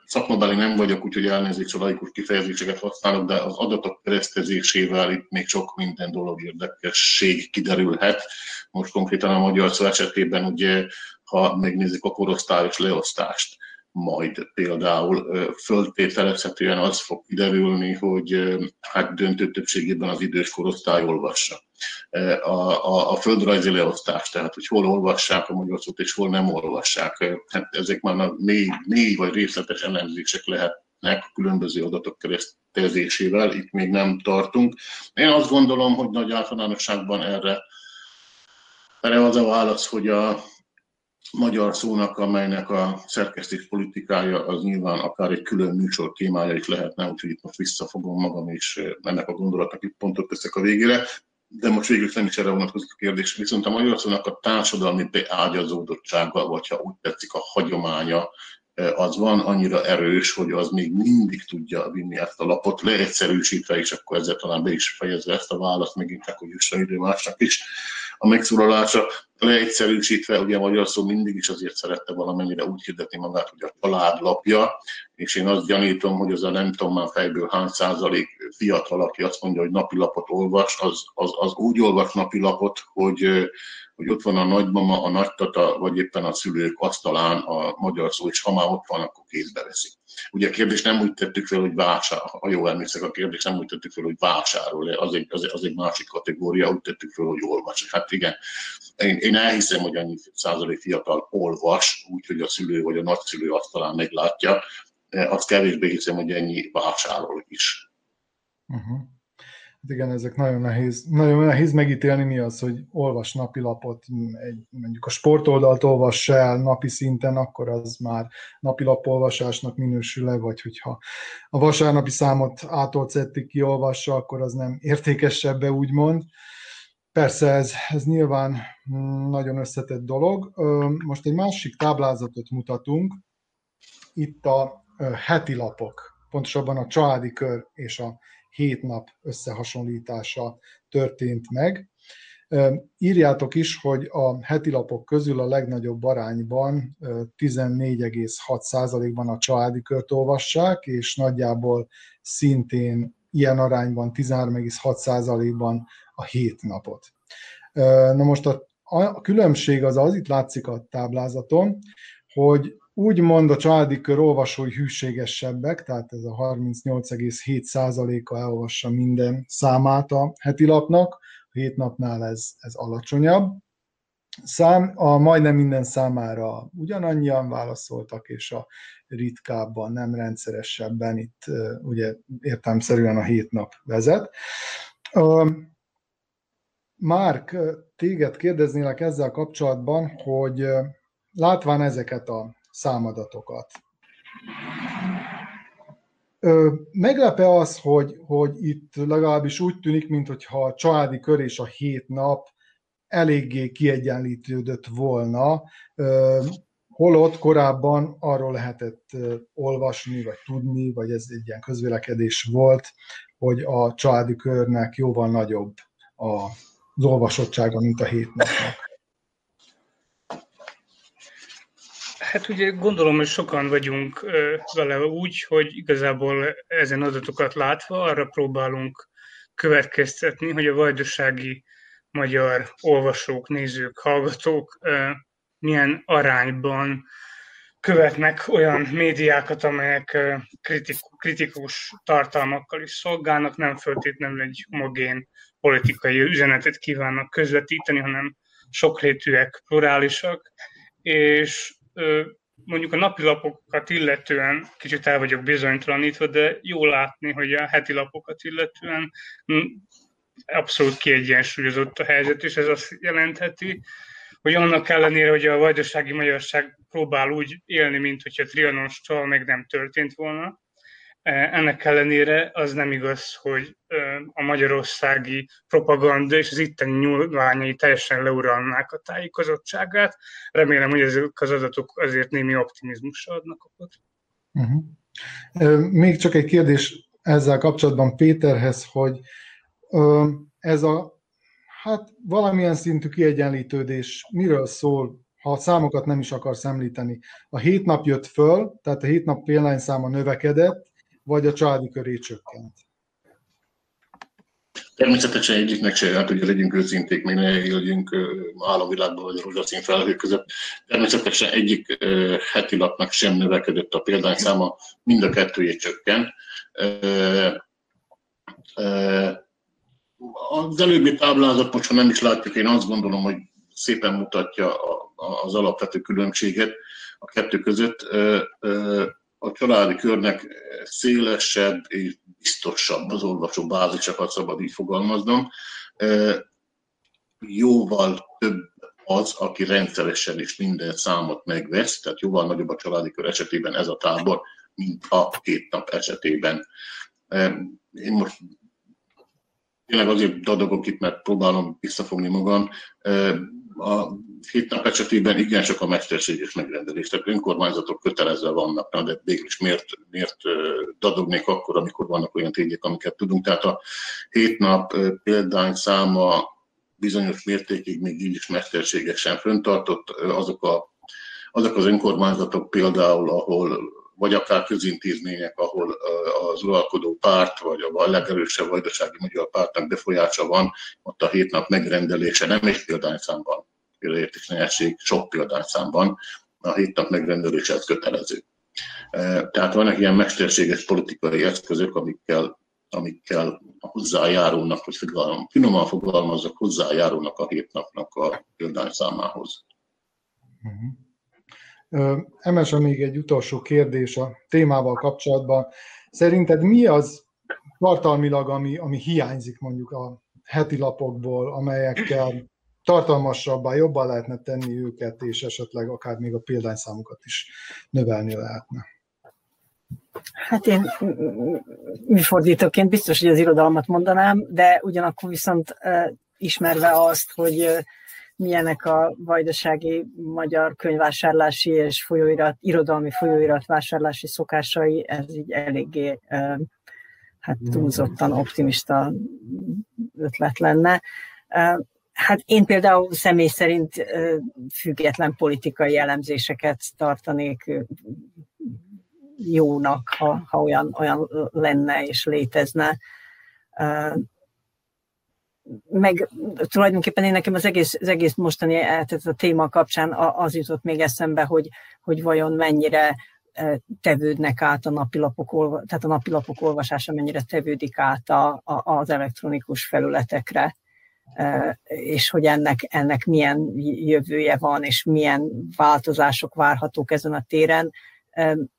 szakmabeli nem vagyok, úgyhogy elnézést, a laikus kifejezéseket használok, de az adatok keresztezésével itt még sok minden dolog érdekesség kiderülhet. Most konkrétan a magyar szó esetében ugye, ha megnézzük a korosztályos leosztást, majd például föltételezhetően az fog kiderülni, hogy hát döntő többségében az idős korosztály olvassa. A, a, a földrajzi leosztás, tehát hogy hol olvassák a magyar szót és hol nem olvassák, hát ezek már a mély, mély vagy részletes elemzések lehetnek a különböző adatok keresztezésével, itt még nem tartunk. Én azt gondolom, hogy nagy általánosságban erre, erre az a válasz, hogy a, magyar szónak, amelynek a szerkesztés politikája az nyilván akár egy külön műsor témája is lehetne, úgyhogy itt most visszafogom magam, és ennek a gondolatnak itt pontot teszek a végére. De most végül nem is erre vonatkozik a kérdés. Viszont a magyar szónak a társadalmi beágyazódottsága, vagy ha úgy tetszik, a hagyománya, az van annyira erős, hogy az még mindig tudja vinni ezt a lapot, leegyszerűsítve, és akkor ezzel talán be is fejezve ezt a választ, megint csak, hogy jusson idő másnak is a megszólalása leegyszerűsítve, ugye a magyar szó mindig is azért szerette valamennyire úgy hirdetni magát, hogy a családlapja, és én azt gyanítom, hogy az a nem tudom már fejből hány százalék fiatal, aki azt mondja, hogy napilapot olvas, az, az, az úgy olvas napilapot, hogy, hogy ott van a nagymama, a nagytata, vagy éppen a szülők asztalán a magyar szó, és ha már ott van, akkor kézbe veszik. Ugye a kérdést nem úgy tettük fel, hogy vásár, ha jól emlékszek, a kérdést nem úgy tettük fel, hogy vásárol, az egy, az, az egy másik kategória, úgy tettük fel, hogy olvas. Hát igen, én, én elhiszem, hogy annyi százalék fiatal olvas, úgyhogy a szülő vagy a nagyszülő asztalán meglátja, azt kevésbé hiszem, hogy ennyi vásárol is. Uh-huh. Igen, ezek nagyon nehéz, nagyon nehéz megítélni, mi az, hogy olvas napilapot, egy, mondjuk a sportoldalt olvass el napi szinten, akkor az már napilapolvasásnak minősül-e, vagy hogyha a vasárnapi számot ki kiolvassa, akkor az nem értékesebbe, úgymond. Persze ez, ez nyilván nagyon összetett dolog. Most egy másik táblázatot mutatunk. Itt a heti lapok, pontosabban a családi kör és a hét nap összehasonlítása történt meg. Írjátok is, hogy a heti lapok közül a legnagyobb arányban 14,6%-ban a családi kört olvassák, és nagyjából szintén ilyen arányban 13,6%-ban a hét napot. Na most a, a különbség az az, itt látszik a táblázaton, hogy úgymond a családi kör olvasói hűségesebbek, tehát ez a 38,7%-a elolvassa minden számát a heti lapnak, a hét napnál ez, ez alacsonyabb. Szám, a majdnem minden számára ugyanannyian válaszoltak, és a ritkábban, nem rendszeresebben, itt ugye értelmszerűen a hét nap vezet. Márk, téged kérdeznélek ezzel kapcsolatban, hogy látván ezeket a számadatokat. Meglepe az, hogy, hogy itt legalábbis úgy tűnik, mintha a családi kör és a hét nap eléggé kiegyenlítődött volna, holott korábban arról lehetett olvasni, vagy tudni, vagy ez egy ilyen közvélekedés volt, hogy a családi körnek jóval nagyobb az olvasottsága, mint a hét napnak. Hát ugye gondolom, hogy sokan vagyunk vele úgy, hogy igazából ezen adatokat látva arra próbálunk következtetni, hogy a vajdasági magyar olvasók, nézők, hallgatók milyen arányban követnek olyan médiákat, amelyek kritikus tartalmakkal is szolgálnak, nem feltétlenül egy homogén politikai üzenetet kívánnak közvetíteni, hanem sokrétűek, plurálisak, és mondjuk a napilapokat illetően kicsit el vagyok bizonytalanítva, de jó látni, hogy a heti lapokat illetően abszolút kiegyensúlyozott a helyzet, és ez azt jelentheti, hogy annak ellenére, hogy a vajdasági magyarság próbál úgy élni, mint hogyha Trianon meg nem történt volna, ennek ellenére az nem igaz, hogy a magyarországi propaganda és az itteni nyúlványai teljesen leuralnák a tájékozottságát. Remélem, hogy ezek az adatok azért némi optimizmusra adnak okot. Uh-huh. Még csak egy kérdés ezzel kapcsolatban Péterhez, hogy ez a hát valamilyen szintű kiegyenlítődés miről szól, ha a számokat nem is akarsz említeni. A hét nap jött föl, tehát a hét nap példányszáma növekedett, vagy a családi köré csökkent? Természetesen egyiknek se, hát ugye legyünk őszinték, még ne éljünk államvilágban vagy rózsaszín felhők között. Természetesen egyik heti lapnak sem növekedett a példányszáma, mind a kettőjét csökkent. Az előbbi táblázat, most ha nem is látjuk, én azt gondolom, hogy szépen mutatja az alapvető különbséget a kettő között a családi körnek szélesebb és biztosabb az olvasó bázisokat szabad így fogalmaznom. Jóval több az, aki rendszeresen is minden számot megvesz, tehát jóval nagyobb a családi kör esetében ez a tábor, mint a két nap esetében. Én most tényleg azért dadogok itt, mert próbálom visszafogni magam a hét nap esetében igen sok a mesterséges megrendelés, tehát önkormányzatok kötelezve vannak, na, de végül is miért, miért dadognék akkor, amikor vannak olyan tények, amiket tudunk. Tehát a hét nap példány száma bizonyos mértékig még így is mesterségesen föntartott, azok, a, azok az önkormányzatok például, ahol vagy akár közintézmények, ahol az uralkodó párt, vagy a legerősebb vajdasági magyar pártnak befolyása van, ott a hét nap megrendelése nem egy példányszámban példaértéklenesség sok példányszámban a hét nap megrendelése kötelező. Tehát vannak ilyen mesterséges politikai eszközök, amikkel, amikkel hozzájárulnak, hogy finoman fogalmazok, hozzájárulnak a hét napnak a példányszámához. Uh-huh. Emese még egy utolsó kérdés a témával kapcsolatban. Szerinted mi az tartalmilag, ami, ami hiányzik mondjuk a heti lapokból, amelyekkel tartalmasabbá, jobban lehetne tenni őket, és esetleg akár még a példányszámukat is növelni lehetne. Hát én műfordítóként biztos, hogy az irodalmat mondanám, de ugyanakkor viszont ismerve azt, hogy milyenek a vajdasági magyar könyvvásárlási és folyóirat, irodalmi folyóirat vásárlási szokásai, ez így eléggé hát túlzottan optimista ötlet lenne. Hát én például személy szerint független politikai elemzéseket tartanék jónak, ha, ha olyan, olyan lenne és létezne. Meg tulajdonképpen én nekem az egész, az egész mostani tehát a téma kapcsán az jutott még eszembe, hogy, hogy vajon mennyire tevődnek át a napilapok, tehát a napilapok olvasása mennyire tevődik át a, a, az elektronikus felületekre és hogy ennek, ennek milyen jövője van, és milyen változások várhatók ezen a téren.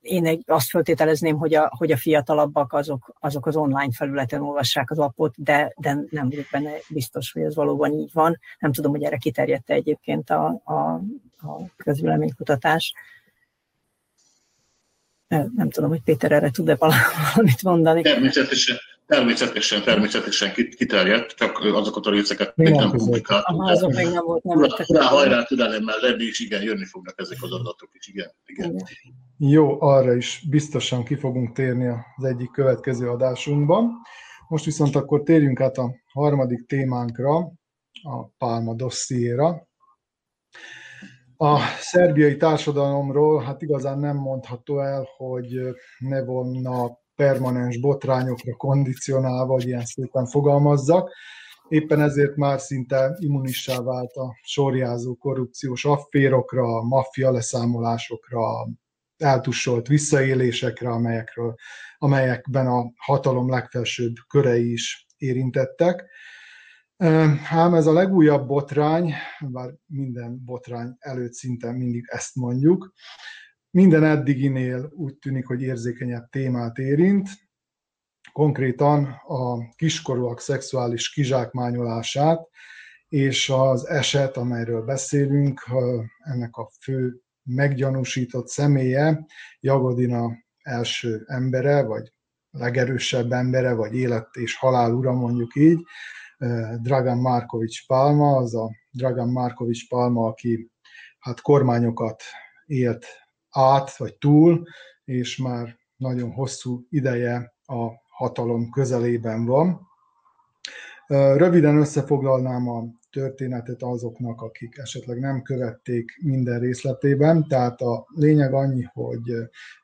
Én egy, azt feltételezném, hogy a, hogy a fiatalabbak azok, azok az online felületen olvassák az appot, de, de nem vagyok benne biztos, hogy ez valóban így van. Nem tudom, hogy erre kiterjedte egyébként a, a, a közvéleménykutatás. Nem tudom, hogy Péter erre tud-e valamit mondani. Természetesen. Természetesen, természetesen kiterjedt, csak azokat a részeket még nem publikáltuk. Azok még nem volt, nem Rá hajrá türelemmel lenni, és igen, jönni fognak ezek az adatok is, igen. igen. Jó, arra is biztosan ki fogunk térni az egyik következő adásunkban. Most viszont akkor térjünk át a harmadik témánkra, a Pálma dossziéra. A szerbiai társadalomról hát igazán nem mondható el, hogy ne vonna permanens botrányokra kondicionálva, hogy ilyen szépen fogalmazzak. Éppen ezért már szinte immunissá vált a sorjázó korrupciós afférokra, maffia leszámolásokra, eltussolt visszaélésekre, amelyekről, amelyekben a hatalom legfelsőbb körei is érintettek. Ám ez a legújabb botrány, bár minden botrány előtt szinte mindig ezt mondjuk, minden eddiginél úgy tűnik, hogy érzékenyebb témát érint, konkrétan a kiskorúak szexuális kizsákmányolását, és az eset, amelyről beszélünk, ennek a fő meggyanúsított személye, Jagodina első embere, vagy legerősebb embere, vagy élet és halál ura, mondjuk így, Dragan Markovics Palma, az a Dragan Markovics Palma, aki hát kormányokat élt át vagy túl, és már nagyon hosszú ideje a hatalom közelében van. Röviden összefoglalnám a történetet azoknak, akik esetleg nem követték minden részletében. Tehát a lényeg annyi, hogy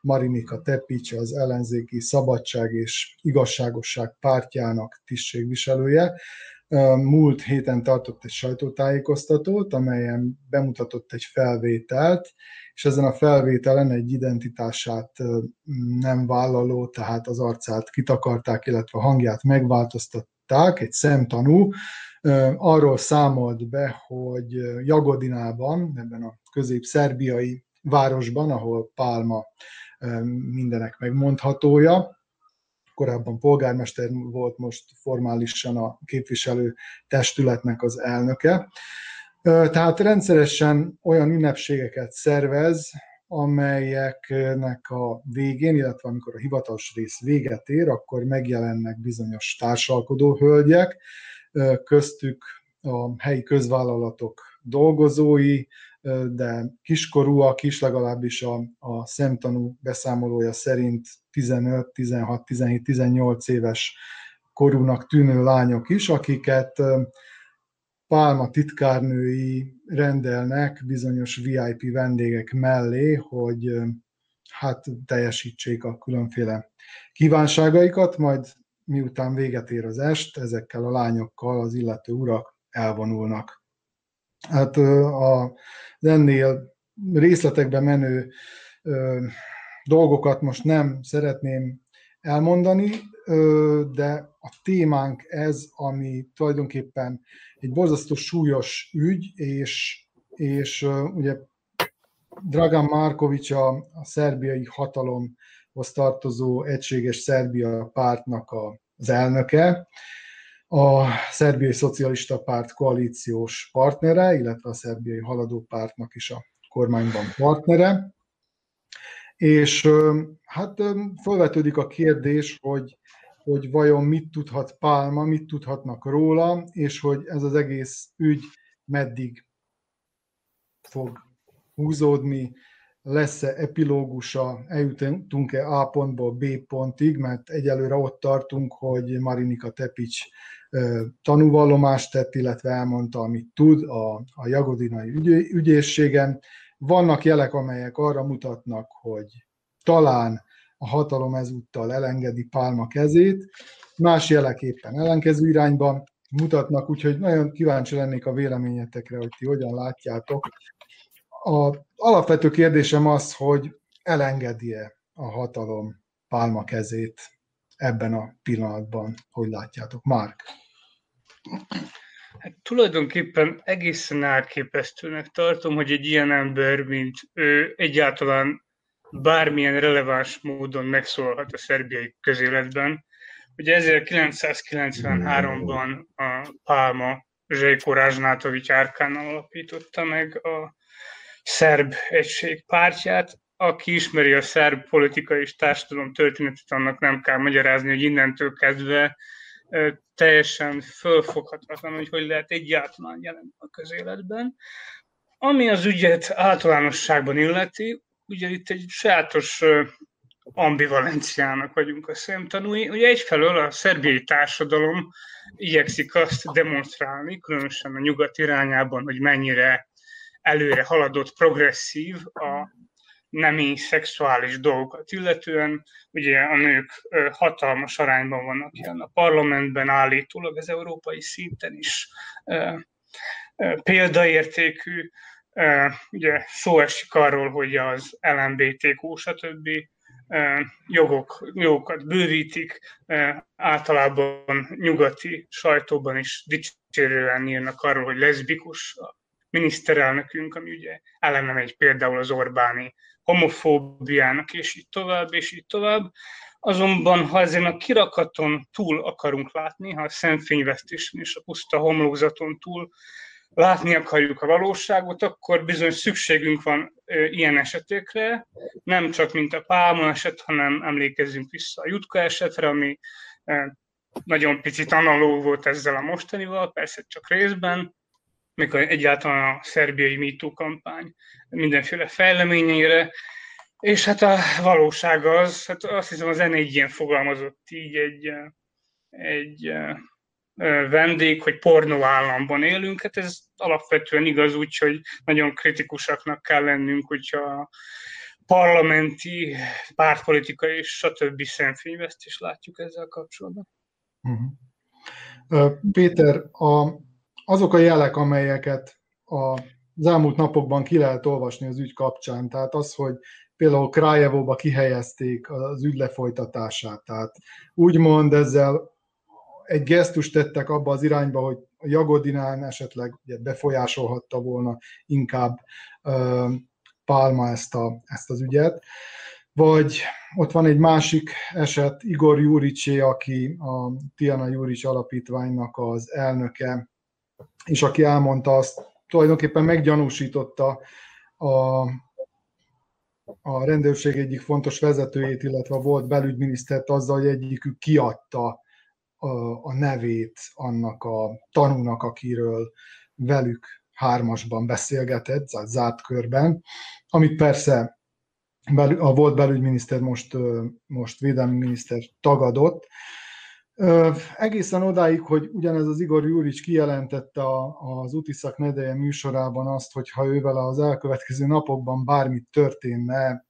Marinika Tepics az ellenzéki szabadság és igazságosság pártjának tisztségviselője, múlt héten tartott egy sajtótájékoztatót, amelyen bemutatott egy felvételt, és ezen a felvételen egy identitását nem vállaló, tehát az arcát kitakarták, illetve a hangját megváltoztatták, egy szemtanú, arról számolt be, hogy Jagodinában, ebben a közép-szerbiai városban, ahol Pálma mindenek megmondhatója, korábban polgármester volt, most formálisan a képviselő testületnek az elnöke. Tehát rendszeresen olyan ünnepségeket szervez, amelyeknek a végén, illetve amikor a hivatalos rész véget ér, akkor megjelennek bizonyos társalkodó hölgyek, köztük a helyi közvállalatok dolgozói, de kiskorúak is, legalábbis a, a szemtanú beszámolója szerint 15, 16, 17, 18 éves korúnak tűnő lányok is, akiket Pálma titkárnői rendelnek bizonyos VIP vendégek mellé, hogy hát teljesítsék a különféle kívánságaikat, majd miután véget ér az est, ezekkel a lányokkal az illető urak elvonulnak. Hát a, ennél részletekbe menő dolgokat most nem szeretném elmondani, de a témánk ez, ami tulajdonképpen egy borzasztó súlyos ügy, és, és ugye Dragan Markovics a, a szerbiai hatalomhoz tartozó egységes Szerbia pártnak a az elnöke, a Szerbiai Szocialista Párt koalíciós partnere, illetve a Szerbiai Haladó Pártnak is a kormányban partnere. És hát felvetődik a kérdés, hogy, hogy vajon mit tudhat Pálma, mit tudhatnak róla, és hogy ez az egész ügy meddig fog húzódni, lesz-e epilógusa, eljutunk-e A pontból B pontig, mert egyelőre ott tartunk, hogy Marinika Tepics tanúvallomást tett, illetve elmondta, amit tud a, a Jagodinai ügy, ügyészségen. Vannak jelek, amelyek arra mutatnak, hogy talán a hatalom ezúttal elengedi Pálma kezét, más jelek éppen ellenkező irányban mutatnak, úgyhogy nagyon kíváncsi lennék a véleményetekre, hogy ti hogyan látjátok. A alapvető kérdésem az, hogy elengedi-e a hatalom Pálma kezét ebben a pillanatban, hogy látjátok. Márk? Hát tulajdonképpen egészen elképesztőnek tartom, hogy egy ilyen ember, mint ő egyáltalán bármilyen releváns módon megszólalhat a szerbiai közéletben. Ugye 1993-ban a Pálma Zsejko Rázsnátovics Árkánnal alapította meg a szerb egység pártját. Aki ismeri a szerb politikai és társadalom történetet, annak nem kell magyarázni, hogy innentől kezdve teljesen fölfoghatatlan, hogy hogy lehet egyáltalán jelen a közéletben. Ami az ügyet általánosságban illeti, ugye itt egy sajátos ambivalenciának vagyunk a szemtanúi. Ugye egyfelől a szerbiai társadalom igyekszik azt demonstrálni, különösen a nyugat irányában, hogy mennyire előre haladott, progresszív a nemi szexuális dolgokat illetően. Ugye a nők hatalmas arányban vannak jelen a parlamentben, állítólag az európai szinten is példaértékű Ugye szó esik arról, hogy az LMBTQ, stb. jogok, jogokat bővítik, általában nyugati sajtóban is dicsérően írnak arról, hogy leszbikus a miniszterelnökünk, ami ugye ellene megy például az Orbáni homofóbiának, és így tovább, és így tovább. Azonban, ha ezen a kirakaton túl akarunk látni, ha a szemfényvesztésen és a puszta homlokzaton túl látni akarjuk a valóságot, akkor bizony szükségünk van ilyen esetekre, nem csak mint a Pálma eset, hanem emlékezzünk vissza a Jutka esetre, ami nagyon picit analóg volt ezzel a mostanival, persze csak részben, mikor egyáltalán a szerbiai MeToo kampány mindenféle fejleményeire, és hát a valóság az, hát azt hiszem az n ilyen fogalmazott így egy, egy vendég, hogy pornó államban élünk, hát ez alapvetően igaz, úgyhogy nagyon kritikusaknak kell lennünk, hogyha parlamenti, pártpolitikai és stb. szemfényvesztést látjuk ezzel kapcsolatban. Uh-huh. Péter, a, azok a jelek, amelyeket a, az elmúlt napokban ki lehet olvasni az ügy kapcsán, tehát az, hogy például Krajevóba kihelyezték az ügy lefolytatását, tehát úgymond ezzel egy gesztust tettek abba az irányba, hogy a Jagodinán esetleg ugye befolyásolhatta volna inkább uh, Pálma ezt, a, ezt az ügyet. Vagy ott van egy másik eset, Igor Juricsé, aki a Tiana Jurics alapítványnak az elnöke, és aki elmondta azt, tulajdonképpen meggyanúsította a, a rendőrség egyik fontos vezetőjét, illetve volt belügyminisztert azzal, hogy egyikük kiadta a, a nevét annak a tanúnak, akiről velük hármasban beszélgetett, zárt körben, amit persze a volt belügyminiszter, most, most védelmi miniszter tagadott. Egészen odáig, hogy ugyanez az Igor Júrics kijelentette az Utiszak Nedeje műsorában azt, hogy ha ővel az elkövetkező napokban bármit történne,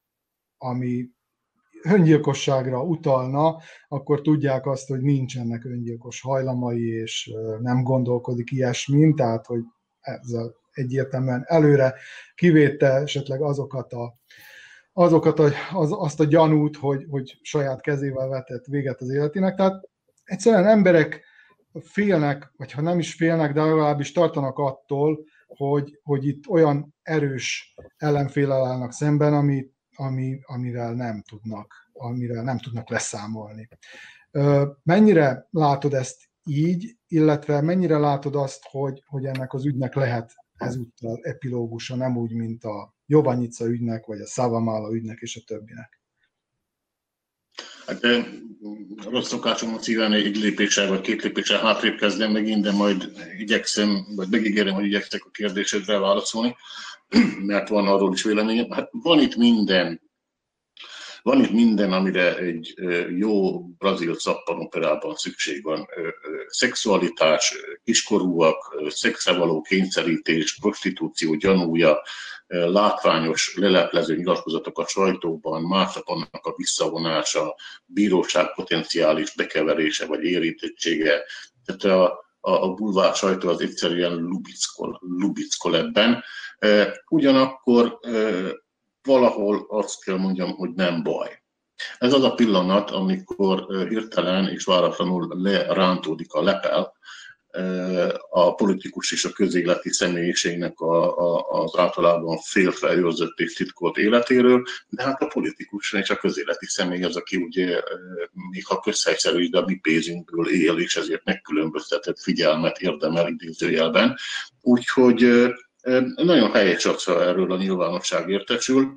ami öngyilkosságra utalna, akkor tudják azt, hogy nincsenek öngyilkos hajlamai, és nem gondolkodik ilyesmin, tehát hogy ezzel egyértelműen előre kivétte esetleg azokat a azokat a, az, azt a gyanút, hogy, hogy saját kezével vetett véget az életének. Tehát egyszerűen emberek félnek, vagy ha nem is félnek, de legalábbis tartanak attól, hogy, hogy itt olyan erős ellenfélel állnak szemben, amit ami, amivel nem tudnak, amivel nem tudnak leszámolni. Mennyire látod ezt így, illetve mennyire látod azt, hogy, hogy ennek az ügynek lehet ezúttal epilógusa, nem úgy, mint a Jovanyica ügynek, vagy a Szavamála ügynek és a többinek? Hát rossz szokásom a szíven egy lépéssel vagy két lépéssel hátrébb kezdem megint, de majd igyekszem, vagy megígérem, hogy igyekszek a kérdésedre válaszolni, mert van arról is véleményem. Hát van itt minden, van itt minden, amire egy jó brazil szappanoperában szükség van. Szexualitás, kiskorúak, szexre való kényszerítés, prostitúció gyanúja, látványos, leleplező nyilatkozatok a sajtóban, mások annak a visszavonása, bíróság potenciális bekeverése vagy érintettsége. Tehát a, a, a bulvár sajtó az egyszerűen lubickol, lubickol ebben. Ugyanakkor valahol azt kell mondjam, hogy nem baj. Ez az a pillanat, amikor hirtelen és váratlanul lerántódik a lepel, a politikus és a közéleti személyiségnek a, a, az általában félfe őrzött és titkolt életéről, de hát a politikus és a közéleti személy az, aki ugye még ha közhelyszerű, de a mi pénzünkből él, és ezért megkülönböztetett figyelmet érdemel idézőjelben. Úgyhogy nagyon helyes az, ha erről a nyilvánosság értesül,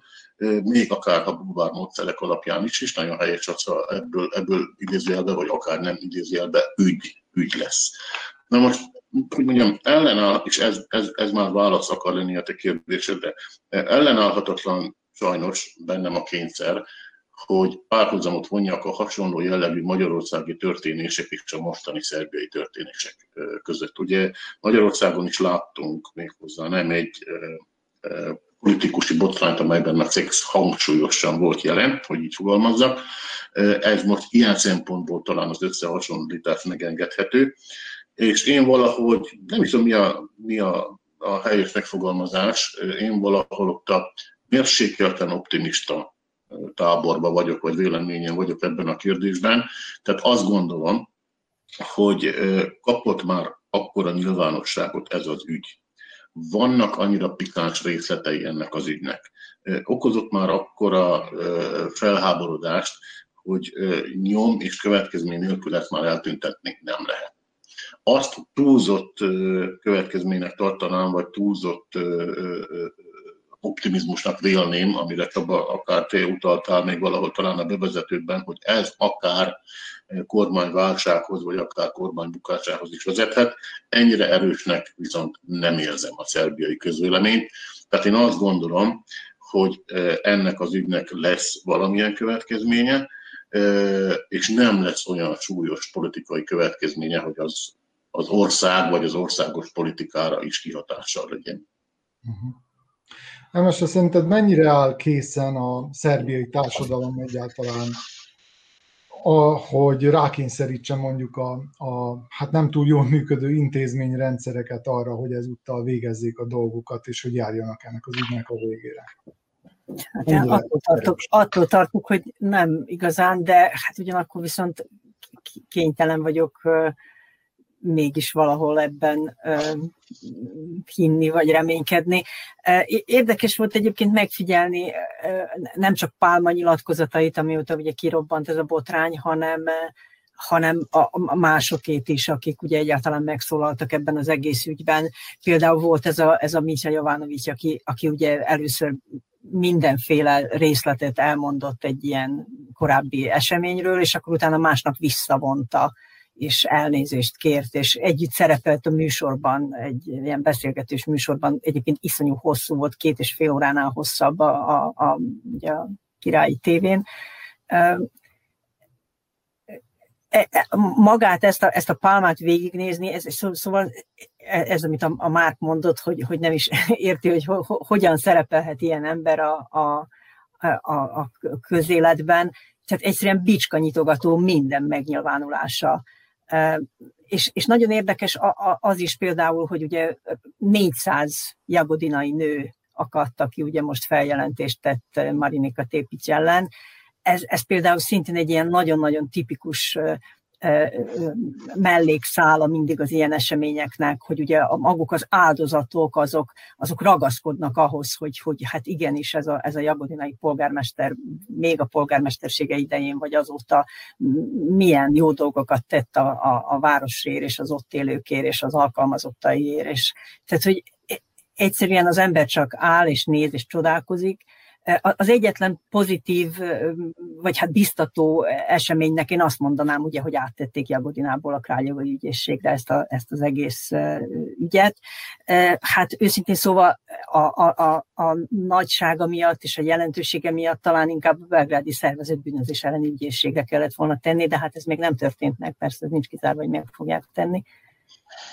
még akár a bulvár módszerek alapján is, és nagyon helyes az, ha ebből, ebből idézőjelbe, vagy akár nem idézőjelbe ügy, ügy lesz. Na most, hogy mondjam, ellenáll, és ez, ez, ez már válasz akar lenni a te kérdésedre, ellenállhatatlan sajnos bennem a kényszer, hogy párhuzamot vonjak a hasonló jellegű magyarországi történések és a mostani szerbiai történések között. Ugye Magyarországon is láttunk méghozzá nem egy politikusi botrányt, amelyben a szex hangsúlyosan volt jelen, hogy így fogalmazzak. Ez most ilyen szempontból talán az összehasonlítás megengedhető, és én valahogy, nem is tudom mi a, mi a, a helyes megfogalmazás, én valahol ott a mérsékelten optimista táborba vagyok, vagy véleményen vagyok ebben a kérdésben. Tehát azt gondolom, hogy kapott már akkora nyilvánosságot ez az ügy. Vannak annyira pikáns részletei ennek az ügynek. Okozott már akkora felháborodást, hogy nyom és következmény nélkül ezt már eltüntetni nem lehet. Azt túlzott következménynek tartanám, vagy túlzott optimizmusnak vélném, amire akár te utaltál még valahol talán a bevezetőben, hogy ez akár kormányválsághoz, vagy akár kormánybukásához is vezethet. Ennyire erősnek viszont nem érzem a szerbiai közvéleményt. Tehát én azt gondolom, hogy ennek az ügynek lesz valamilyen következménye, és nem lesz olyan súlyos politikai következménye, hogy az az ország vagy az országos politikára is kihatással legyen. Uh-huh. Hát most szerinted mennyire áll készen a szerbiai társadalom egyáltalán, a, hogy rákényszerítse mondjuk a, a hát nem túl jól működő intézményrendszereket arra, hogy ezúttal végezzék a dolgukat, és hogy járjanak ennek az ügynek a végére? Hát attól, tartok, attól tartok, hogy nem igazán, de hát ugyanakkor viszont kénytelen vagyok mégis valahol ebben hinni vagy reménykedni. Érdekes volt egyébként megfigyelni nem csak Pálma nyilatkozatait, amióta ugye kirobbant ez a botrány, hanem hanem a másokét is, akik ugye egyáltalán megszólaltak ebben az egész ügyben. Például volt ez a, ez a Mitya Jovanovics, aki, aki ugye először mindenféle részletet elmondott egy ilyen korábbi eseményről, és akkor utána másnap visszavonta és elnézést kért, és együtt szerepelt a műsorban, egy ilyen beszélgetős műsorban, egyébként iszonyú hosszú volt, két és fél óránál hosszabb a, a, a, a királyi tévén. E, e, magát, ezt a, ezt a pálmát végignézni, ez, szóval ez, amit a, a Márk mondott, hogy, hogy nem is érti, hogy ho, hogyan szerepelhet ilyen ember a, a, a, a közéletben, tehát egyszerűen bicskanyitogató minden megnyilvánulása és, és nagyon érdekes az is például, hogy ugye 400 jagodinai nő akadt, aki ugye most feljelentést tett Marinika Tépics ellen. Ez, ez például szintén egy ilyen nagyon-nagyon tipikus mellékszála mindig az ilyen eseményeknek, hogy ugye a, maguk az áldozatok, azok, azok ragaszkodnak ahhoz, hogy, hogy hát igenis ez a, ez a jagodinai polgármester még a polgármestersége idején, vagy azóta milyen jó dolgokat tett a, a, a városért, és az ott élőkért, és az alkalmazottaiért. És, tehát, hogy egyszerűen az ember csak áll, és néz, és csodálkozik, az egyetlen pozitív, vagy hát biztató eseménynek én azt mondanám, ugye, hogy áttették Jagodinából a Krályogai ügyészségre ezt, a, ezt az egész ügyet. Hát őszintén szóval a, a, a, a nagysága miatt és a jelentősége miatt talán inkább a belgrádi szervezet bűnözés elleni ügyészségre kellett volna tenni, de hát ez még nem történt meg, persze ez nincs kizárva, hogy meg fogják tenni.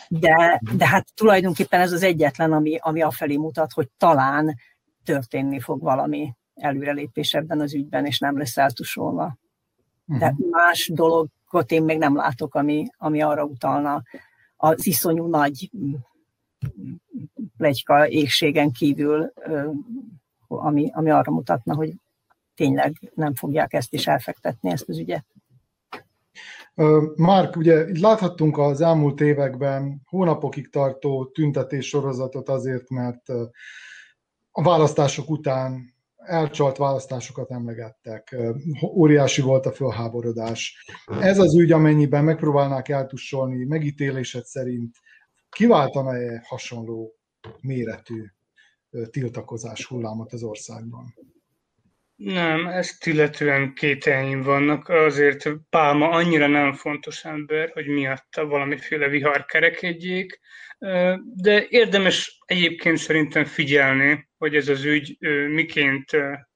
De, de hát tulajdonképpen ez az egyetlen, ami, ami afelé mutat, hogy talán történni fog valami előrelépés ebben az ügyben, és nem lesz eltusolva. De uh-huh. más dologot én még nem látok, ami, ami arra utalna az iszonyú nagy plegyka égségen kívül, ami, ami arra mutatna, hogy tényleg nem fogják ezt is elfektetni, ezt az ügyet. Márk, ugye láthattunk az elmúlt években hónapokig tartó tüntetés sorozatot azért, mert a választások után elcsalt választásokat emlegettek, óriási volt a fölháborodás. Ez az ügy, amennyiben megpróbálnák eltussolni, megítélésed szerint kiváltana-e hasonló méretű tiltakozás hullámot az országban? Nem, ezt illetően kételjeim vannak. Azért Pálma annyira nem fontos ember, hogy miatta valamiféle vihar kerekedjék, de érdemes egyébként szerintem figyelni, hogy ez az ügy miként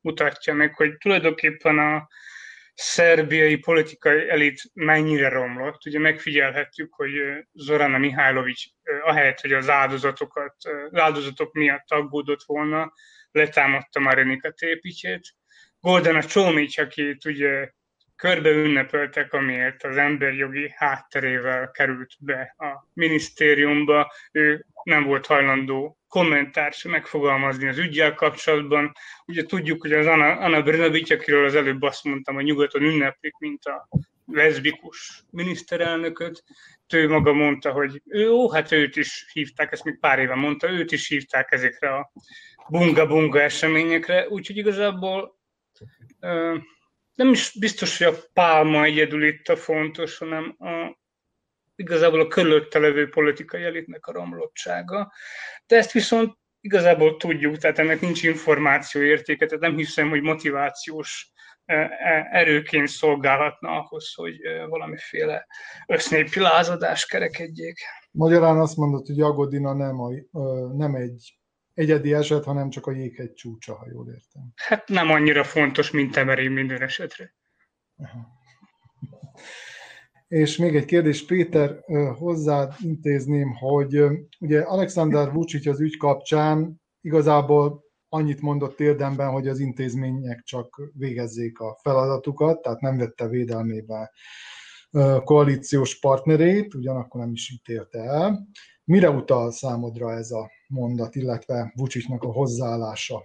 mutatja meg, hogy tulajdonképpen a szerbiai politikai elit mennyire romlott. Ugye megfigyelhettük, hogy Zorana Mihálovics ahelyett, hogy az áldozatokat, az áldozatok miatt aggódott volna, letámadta Marinika Tépicsét. Goldana Csómics, akit ugye körbe ünnepeltek, amiért az emberjogi hátterével került be a minisztériumba. Ő nem volt hajlandó kommentárt megfogalmazni az ügyel kapcsolatban. Ugye tudjuk, hogy az Anna, Anna Brnovic, akiről az előbb azt mondtam, hogy nyugaton ünneplik, mint a leszbikus miniszterelnököt, ő maga mondta, hogy ő, hát őt is hívták, ezt még pár éve mondta, őt is hívták ezekre a bunga-bunga eseményekre, úgyhogy igazából nem is biztos, hogy a pálma egyedül itt a fontos, hanem a, igazából a körülötte levő politikai elitnek a romlottsága. De ezt viszont igazából tudjuk, tehát ennek nincs információ értéke, tehát nem hiszem, hogy motivációs e, erőként szolgálhatna ahhoz, hogy valamiféle össznépi lázadás kerekedjék. Magyarán azt mondod, hogy Jagodina nem, a, nem egy egyedi eset, hanem csak a jéghegy csúcsa, ha jól értem. Hát nem annyira fontos, mint Temerén minden esetre. Aha. És még egy kérdés, Péter, hozzád intézném, hogy ugye Alexander Vucic az ügy kapcsán igazából annyit mondott érdemben, hogy az intézmények csak végezzék a feladatukat, tehát nem vette védelmébe koalíciós partnerét, ugyanakkor nem is ítélte el. Mire utal számodra ez a mondat, illetve Vucicnak a hozzáállása?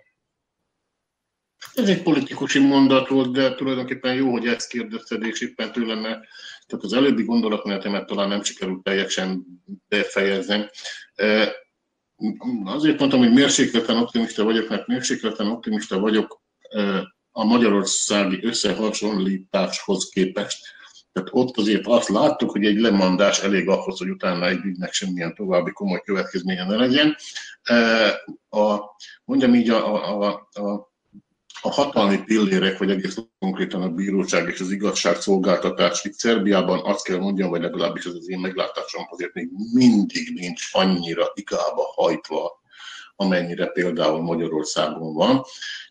Ez egy politikusi mondat volt, de tulajdonképpen jó, hogy ezt kérdezted, és éppen tőlem, mert tehát az előbbi gondolatmenetemet talán nem sikerült teljesen befejeznem. Azért mondtam, hogy mérsékleten optimista vagyok, mert mérsékleten optimista vagyok a magyarországi összehasonlításhoz képest. Tehát ott azért azt láttuk, hogy egy lemondás elég ahhoz, hogy utána egy ügynek semmilyen további komoly következménye ne legyen. A, mondjam így, a, a, a, a hatalmi pillérek, vagy egész konkrétan a bíróság és az igazságszolgáltatás itt Szerbiában azt kell mondjam, vagy legalábbis ez az én meglátásom azért még mindig nincs annyira igába hajtva, amennyire például Magyarországon van.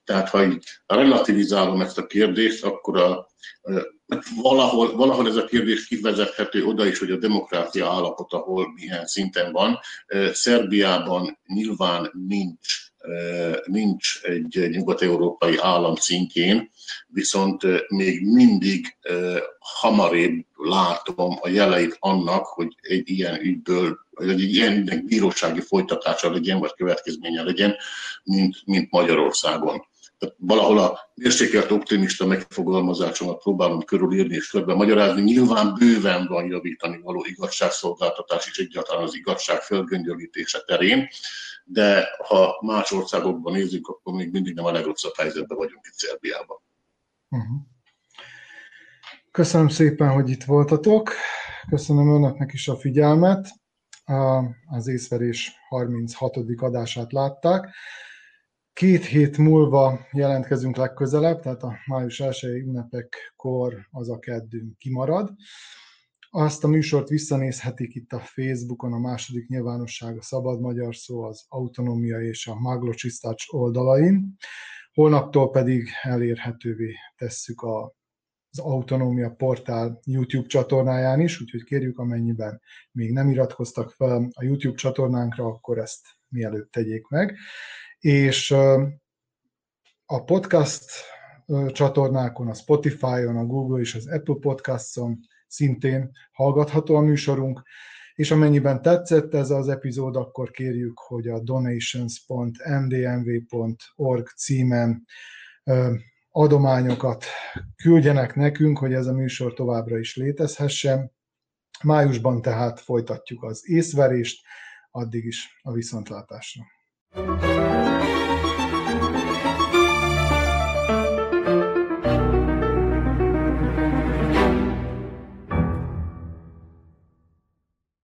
Tehát ha így relativizálom ezt a kérdést, akkor a, valahol, valahol ez a kérdés kivezethető oda is, hogy a demokrácia állapota hol milyen szinten van. Szerbiában nyilván nincs nincs egy nyugat-európai állam szintjén, viszont még mindig hamarébb látom a jeleit annak, hogy egy ilyen ügyből, vagy egy ilyen bírósági folytatása legyen, vagy következménye legyen, mint, mint Magyarországon. Tehát valahol a mérsékelt optimista megfogalmazásomat próbálom körülírni és körbe magyarázni. Nyilván bőven van javítani való igazságszolgáltatás és egyáltalán az igazság felgöngyölítése terén, de ha más országokban nézzük, akkor még mindig nem a legrosszabb helyzetben vagyunk itt Szerbiában. Uh-huh. Köszönöm szépen, hogy itt voltatok. Köszönöm önöknek is a figyelmet. Az észverés 36. adását látták. Két hét múlva jelentkezünk legközelebb, tehát a május 1 ünnepekkor az a keddünk kimarad. Azt a műsort visszanézhetik itt a Facebookon, a második nyilvánosság, a Szabad Magyar Szó, az Autonómia és a Maglocsisztács oldalain. Holnaptól pedig elérhetővé tesszük a az Autonómia Portál YouTube csatornáján is, úgyhogy kérjük, amennyiben még nem iratkoztak fel a YouTube csatornánkra, akkor ezt mielőtt tegyék meg. És a podcast csatornákon, a Spotify-on, a Google és az Apple Podcast-on szintén hallgatható a műsorunk, és amennyiben tetszett ez az epizód, akkor kérjük, hogy a donations.ndmv.org címen adományokat küldjenek nekünk, hogy ez a műsor továbbra is létezhessen. Májusban tehát folytatjuk az észverést, addig is a viszontlátásra. thank you